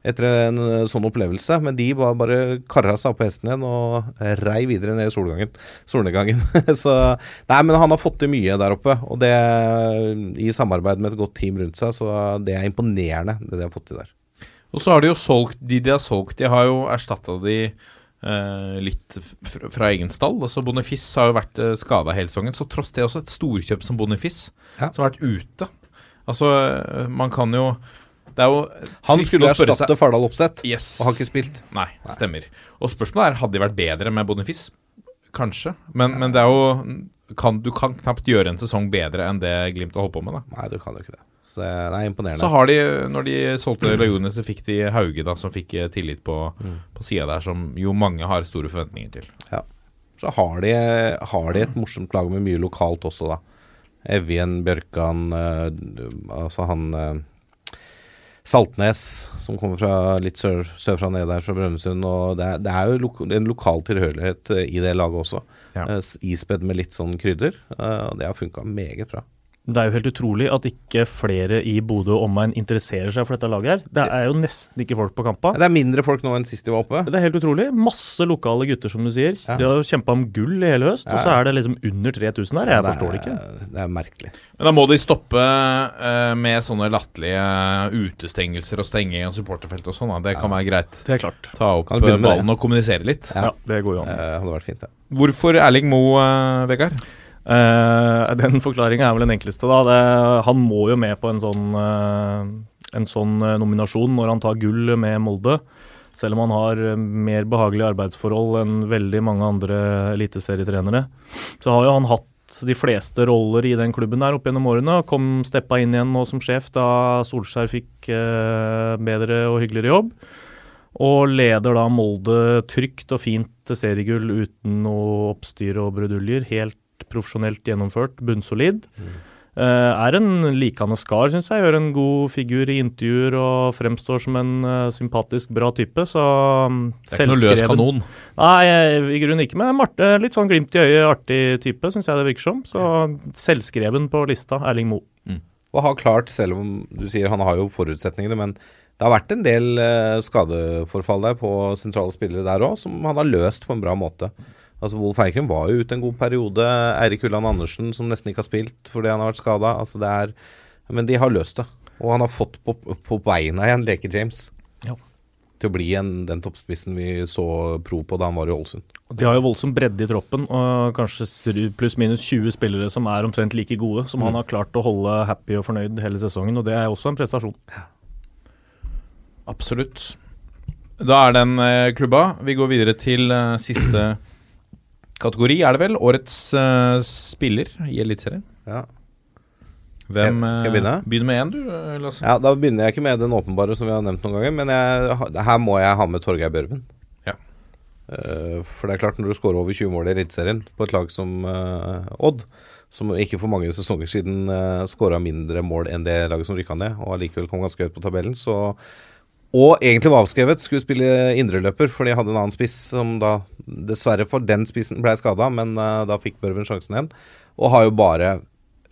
[SPEAKER 2] etter en eh, sånn opplevelse. Men de bare, bare karra seg opp på hesten igjen og rei videre ned i solgangen, solnedgangen. så Nei, men han har fått til mye der oppe, og det i samarbeid med et godt team rundt seg, så det er imponerende, det de har fått til der.
[SPEAKER 1] Og så har de jo solgt De de har solgt, de har jo erstatta de eh, litt fra egen stall. Altså Bonifis har jo vært uh, skada hele sesongen, så tross det også et storkjøp som Bonifis,
[SPEAKER 2] Ja.
[SPEAKER 1] som har vært ute. Altså, eh, man kan jo Det er jo
[SPEAKER 2] Han skulle erstatte Fardal Opseth,
[SPEAKER 1] Yes.
[SPEAKER 2] og har ikke spilt.
[SPEAKER 1] Nei, stemmer. Og spørsmålet er hadde de vært bedre med Bonifiss. Kanskje. Men, men det er jo kan, Du kan knapt gjøre en sesong bedre enn det Glimt har holdt på med. da
[SPEAKER 2] Nei, du kan jo ikke det. Så det, er imponerende.
[SPEAKER 1] Så har de, når de solgte Lajone, så fikk de Hauge, da, som fikk eh, tillit på, på sida der, som jo mange har store forventninger til. Ja.
[SPEAKER 2] Så har de, har de et morsomt lag med mye lokalt også, da. Evjen, Bjørkan, øh, altså han eh, Saltnes, som kommer fra litt sør, sørfra ned der, fra Brønnøysund. Og det er, det er jo lok en lokal tilhørighet eh, i det laget også.
[SPEAKER 1] Ja.
[SPEAKER 2] Eh, ispedd med litt sånn krydder. eh, og det har funka meget bra.
[SPEAKER 3] Det er jo helt utrolig at ikke flere i Bodø og omegn interesserer seg for dette laget her. Det er jo nesten ikke folk på kampa.
[SPEAKER 2] Det er mindre folk nå enn sist de var oppe.
[SPEAKER 3] Det er helt utrolig. Masse lokale gutter, som du sier.
[SPEAKER 2] Ja.
[SPEAKER 3] De har kjempa om gull i hele høst, og så er det liksom under 3000 her. Jeg forstår det ikke.
[SPEAKER 2] Det er merkelig.
[SPEAKER 1] Men da må de stoppe uh, med sånne latterlige utestengelser og stenging av supporterfelt og sånn. da. Det kan være greit.
[SPEAKER 3] Det er klart.
[SPEAKER 1] Ta opp eh,
[SPEAKER 2] det?
[SPEAKER 1] ballen og kommunisere litt.
[SPEAKER 2] Ja.
[SPEAKER 3] Ja, det går jo an.
[SPEAKER 2] Det hadde vært fint, det.
[SPEAKER 1] Hvorfor Erling Moe, uh, Vegard?
[SPEAKER 3] Eh, den forklaringa er vel den enkleste, da. Det, han må jo med på en sånn, uh, en sånn eh, nominasjon når han tar gull med Molde. Selv om han har mer behagelige arbeidsforhold enn veldig mange andre eliteserietrenere. Så har jo han hatt de fleste roller i den klubben der opp gjennom årene. og Kom steppa inn igjen nå som sjef da Solskjær fikk uh, bedre og hyggeligere jobb. Og leder da Molde trygt og fint til seriegull uten noe oppstyr og bruduljer. Helt profesjonelt gjennomført, bunnsolid. Eh, er en likende skar, syns jeg. Gjør en god figur i intervjuer og fremstår som en eh, sympatisk, bra type. Så um,
[SPEAKER 1] Det er ikke noe løs kanon.
[SPEAKER 3] Nei, i grunnen ikke. Men Marte, litt sånn glimt i øyet, artig type, syns jeg det virker som. Så selvskreven på lista, Erling Moe.
[SPEAKER 2] Og har klart, selv om du sier han har jo forutsetningene, men det har vært en del eh, skadeforfall der på sentrale spillere der òg, som han har løst på en bra måte. Altså Wolf Eikrem var jo ute en god periode. Eirik Ulland Andersen som nesten ikke har spilt fordi han har vært skada. Altså det er Men de har løst det. Og han har fått på, på beina igjen Leke James.
[SPEAKER 3] Ja.
[SPEAKER 2] Til å bli en, den toppspissen vi så pro på da han var i Ålesund.
[SPEAKER 3] De har jo voldsom bredde i troppen, og kanskje pluss-minus 20 spillere som er omtrent like gode, som han har klart å holde happy og fornøyd hele sesongen. og Det er også en prestasjon.
[SPEAKER 1] Absolutt. Da er den eh, klubba. Vi går videre til eh, siste kategori, er det vel? Årets uh, spiller i Eliteserien.
[SPEAKER 2] Ja.
[SPEAKER 1] Hvem
[SPEAKER 2] Skal jeg- skal jeg
[SPEAKER 1] eh,
[SPEAKER 2] begynne?
[SPEAKER 1] Begynn med én, du, eh, Lasse.
[SPEAKER 2] ja, Da begynner jeg ikke med den åpenbare som vi har nevnt noen ganger, men jeg, her må jeg ha med Torgeir Børven.
[SPEAKER 1] Ja.
[SPEAKER 2] Uh, for det er klart, når du skårer over 20 mål i Eliteserien på et lag som uh, Odd, som ikke for mange sesonger siden uh, skåra mindre mål enn det laget som rykka ned, og allikevel kom ganske høyt på tabellen, så og egentlig var avskrevet, skulle spille indreløper, for de hadde en annen spiss som da dessverre for den spissen ble skada, men uh, da fikk Børven sjansen igjen. Og har jo bare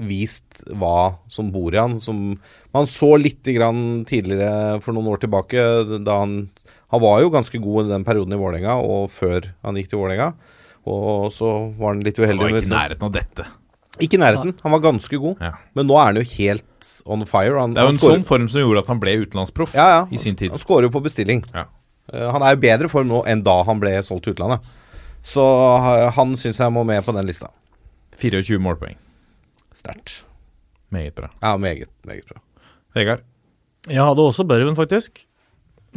[SPEAKER 2] vist hva som bor i han. Som man så lite grann tidligere for noen år tilbake, da han Han var jo ganske god i den perioden i Vålerenga, og før han gikk til Vålerenga. Og så var han litt uheldig.
[SPEAKER 1] Han var ikke i nærheten av dette.
[SPEAKER 2] Ikke i nærheten. Han var ganske god.
[SPEAKER 1] Ja.
[SPEAKER 2] Men nå er han jo helt on fire. Han,
[SPEAKER 1] Det er jo en sånn form som gjorde at han ble utenlandsproff
[SPEAKER 2] ja, ja.
[SPEAKER 1] i sin tid.
[SPEAKER 2] Han skårer jo på bestilling.
[SPEAKER 1] Ja.
[SPEAKER 2] Eh, han er jo bedre form nå enn da han ble solgt til utlandet. Så eh, han syns jeg må med på den lista.
[SPEAKER 1] 24 målpoeng.
[SPEAKER 2] Sterkt.
[SPEAKER 1] Meget bra.
[SPEAKER 2] Ja, meget, meget bra.
[SPEAKER 1] Vegard?
[SPEAKER 3] Jeg hadde også Børven, faktisk.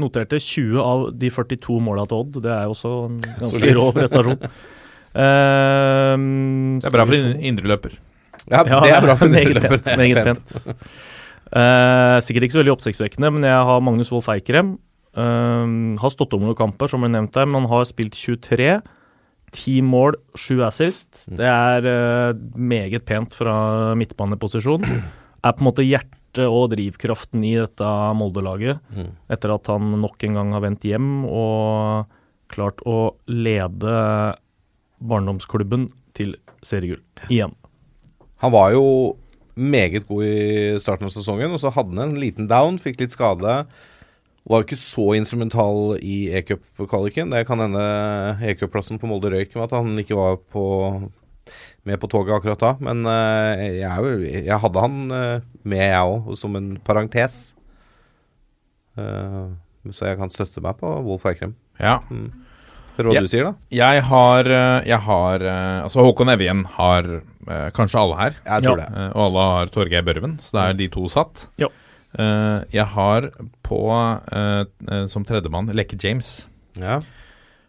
[SPEAKER 3] Noterte 20 av de 42 måla til Odd. Det er jo også en ganske rå prestasjon. Ehm,
[SPEAKER 1] Det er bra for
[SPEAKER 3] en indre løper
[SPEAKER 1] in- indreløper.
[SPEAKER 2] Ja, det er bra for
[SPEAKER 3] meget
[SPEAKER 2] indreløper.
[SPEAKER 3] pent. Meget pent. Uh, sikkert ikke så veldig oppsiktsvekkende, men jeg har Magnus Wolff Eikrem. Uh, har stått om noen kamper, som ble nevnt her, men han har spilt 23. 10 mål, 7 assist. Det er eh, meget pent fra midtbaneposisjon. Er på en måte hjertet og drivkraften i dette Molde-laget.
[SPEAKER 2] Mm.
[SPEAKER 3] Etter at han nok en gang har vendt hjem og klart å lede barndomsklubben til seriegull igjen.
[SPEAKER 2] Han var jo meget god i starten av sesongen, og så hadde han en liten down, fikk litt skade. Var jo ikke så instrumental i e-cup-kvaliken. Det kan hende e-cup-plassen på Molde røyk med at han ikke var på, med på toget akkurat da. Men eh, jeg, er jeg hadde han eh, med, jeg òg, som en parentes. Eh, så jeg kan støtte meg på Wolf Eikrem.
[SPEAKER 1] Ja.
[SPEAKER 2] Hør hva
[SPEAKER 1] Ja.
[SPEAKER 2] du sier, da.
[SPEAKER 1] Jeg har, eh, jeg har eh, Altså, Håkon Evjen har eh, kanskje alle her.
[SPEAKER 2] Jeg tror
[SPEAKER 3] Ja.
[SPEAKER 2] det.
[SPEAKER 1] Og alle har Torgeir Børven, så det er de to satt.
[SPEAKER 3] Ja.
[SPEAKER 1] Eh, jeg har på som tredjemann Lekke James.
[SPEAKER 2] Ja.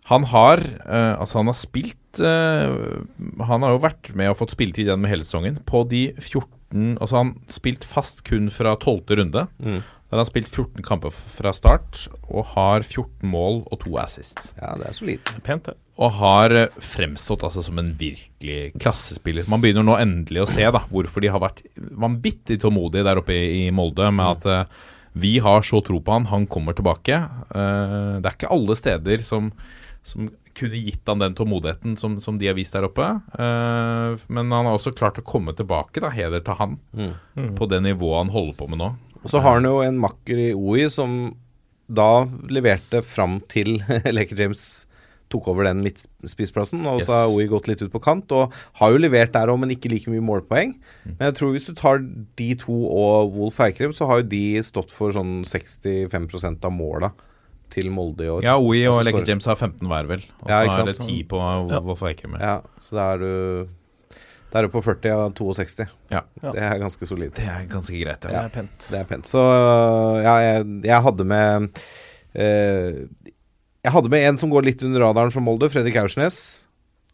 [SPEAKER 1] Han har Altså, han har spilt Han har jo vært med og fått spilletid gjennom hele sesongen. På de 14 Altså, han spilt fast kun fra 12. runde.
[SPEAKER 2] Mm.
[SPEAKER 1] Der har han spilt 14 kamper fra start og har 14 mål og to assist.
[SPEAKER 2] ja, det er solid.
[SPEAKER 3] Pent, det.
[SPEAKER 1] Og har eh, fremstått altså som en virkelig klassespiller. Man begynner nå endelig å se da hvorfor de har vært vanvittig tålmodige der oppe i, Molde med at uh, vi har så tro på han, han kommer tilbake. Uh, det er ikke alle steder som, som kunne gitt han den tålmodigheten som, som de har vist der oppe. Uh, men han har også klart å komme tilbake, da, heder til han, på det nivået han holder på med nå.
[SPEAKER 2] Og så har han jo en makker i OI som da leverte fram til Laker James tok over den midtspissplassen. Og så har OI gått litt ut på kant, og har jo levert der òg, men ikke like mye målpoeng.
[SPEAKER 1] Mm.
[SPEAKER 2] Men jeg tror hvis du tar de to og Wolf Eikrem, så har jo de stått for sånn 65% av måla til Molde i år.
[SPEAKER 1] Ja, OI og Lekke. James har 15 hver, vel. Og
[SPEAKER 2] Ja,
[SPEAKER 1] så
[SPEAKER 2] ikke
[SPEAKER 1] er det 10 på
[SPEAKER 3] Ja.
[SPEAKER 1] Wolf Eikrem.
[SPEAKER 2] Ja, så da er du Da er du på 40 av 62.
[SPEAKER 1] Ja.
[SPEAKER 3] Ja.
[SPEAKER 2] Det er ganske solid.
[SPEAKER 1] Det er ganske greit, det.
[SPEAKER 3] Det er pent.
[SPEAKER 2] Det er pent. Så ja, jeg, jeg hadde med eh, Jeg hadde med en som går litt under radaren fra Molde, Fredrik Aursnes.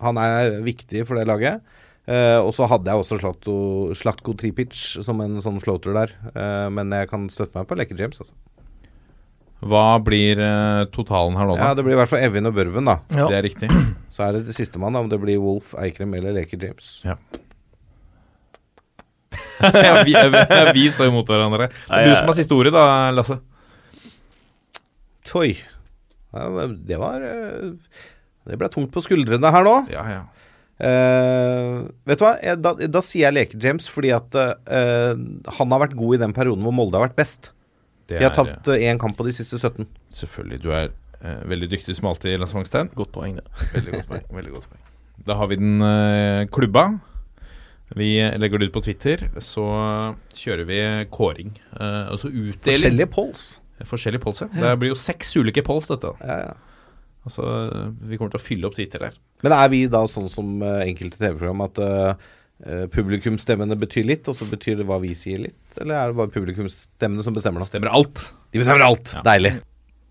[SPEAKER 2] Han er viktig for det laget. Eh, og så hadde jeg også Slatko, Slatko Tripic som en sånn floater der. Eh, men jeg kan støtte meg på Lekke James, altså.
[SPEAKER 1] Hva blir uh, totalen her nå, da?
[SPEAKER 2] Ja, det blir i hvert fall Evin og Børven, da.
[SPEAKER 3] Ja.
[SPEAKER 1] Det er riktig.
[SPEAKER 2] Så er det det sistemann, om det blir Wolf, Eikrem eller Leker James.
[SPEAKER 1] Ja. ja, vi, eh, vi står imot hverandre. Det er du som har siste ordet, da, Lasse.
[SPEAKER 2] Toi. Ja, det var eh, Det ble tungt på skuldrene her nå.
[SPEAKER 1] Ja, ja.
[SPEAKER 2] Uh, vet du hva, da, da sier jeg Leker-James fordi at uh, han har vært god i den perioden hvor Molde har vært best.
[SPEAKER 1] Det
[SPEAKER 2] De har
[SPEAKER 1] er,
[SPEAKER 2] tapt én kamp på de siste 17.
[SPEAKER 1] Selvfølgelig. Du er eh, veldig dyktig som alltid, Lasse Wangstein.
[SPEAKER 3] Godt poeng, det.
[SPEAKER 1] Veldig godt poeng. veldig godt poeng. Da har vi den eh, klubba. Vi legger det ut på Twitter. Så kjører vi kåring. Eh, altså utdeling.
[SPEAKER 2] Forskjellige polls.
[SPEAKER 1] Forskjellige polls, ja. Det blir jo seks ulike polls, dette.
[SPEAKER 2] Ja, ja.
[SPEAKER 1] Altså, vi kommer til å fylle opp Twitter der.
[SPEAKER 2] Men er vi da sånn som eh, enkelte TV-program at uh, publikumsstemmene betyr litt, og så betyr det hva vi sier litt? Eller er det bare publikumsstemmene som bestemmer? Da?
[SPEAKER 1] Stemmer alt.
[SPEAKER 2] De bestemmer alt!
[SPEAKER 1] Ja.
[SPEAKER 2] Deilig.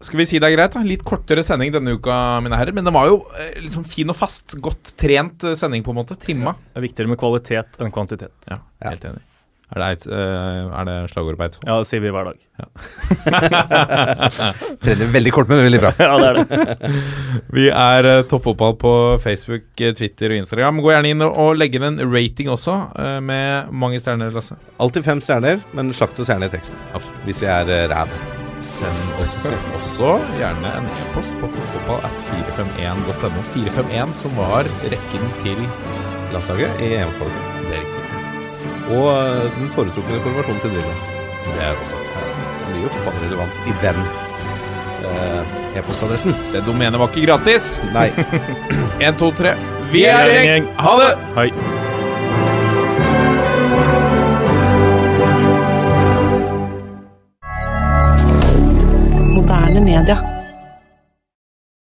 [SPEAKER 1] Skal vi si det er greit? da? Litt kortere sending denne uka, mine herrer. Men den var jo eh, liksom fin og fast. Godt trent eh, sending, på en måte. Trimma.
[SPEAKER 3] Det er viktigere med kvalitet enn kvantitet.
[SPEAKER 1] Ja,
[SPEAKER 2] Ja.
[SPEAKER 1] helt enig. Er det, eh, er det slagordet på Eidsvoll?
[SPEAKER 3] Ja, det sier vi hver dag.
[SPEAKER 2] Trener veldig kort, men veldig bra.
[SPEAKER 3] Ja, det er det.
[SPEAKER 1] Vi er uh, toppfotball på Facebook, eh, Twitter og Instagram. Gå gjerne inn og, legge legg inn en rating også, eh, med mange stjerner, Lasse.
[SPEAKER 2] Alltid fem stjerner, men slakt oss gjerne i teksten.
[SPEAKER 1] Absolutt.
[SPEAKER 2] Hvis vi er uh, ræv.
[SPEAKER 1] Send oss også gjerne en e-post på fotballat451.no. 451 som var rekken til
[SPEAKER 2] Landslaget i EM-kvalitet. Og uh, den foretrukne formasjonen til Drillo.
[SPEAKER 1] Det er også.
[SPEAKER 2] Det blir jo fotballrelevans i den eh, e-postadressen.
[SPEAKER 1] Det domenet var ikke gratis.
[SPEAKER 2] Nei.
[SPEAKER 1] 1, 2, 3. Vi er en gjeng. Ha det!
[SPEAKER 3] Hei.
[SPEAKER 5] Moderne media.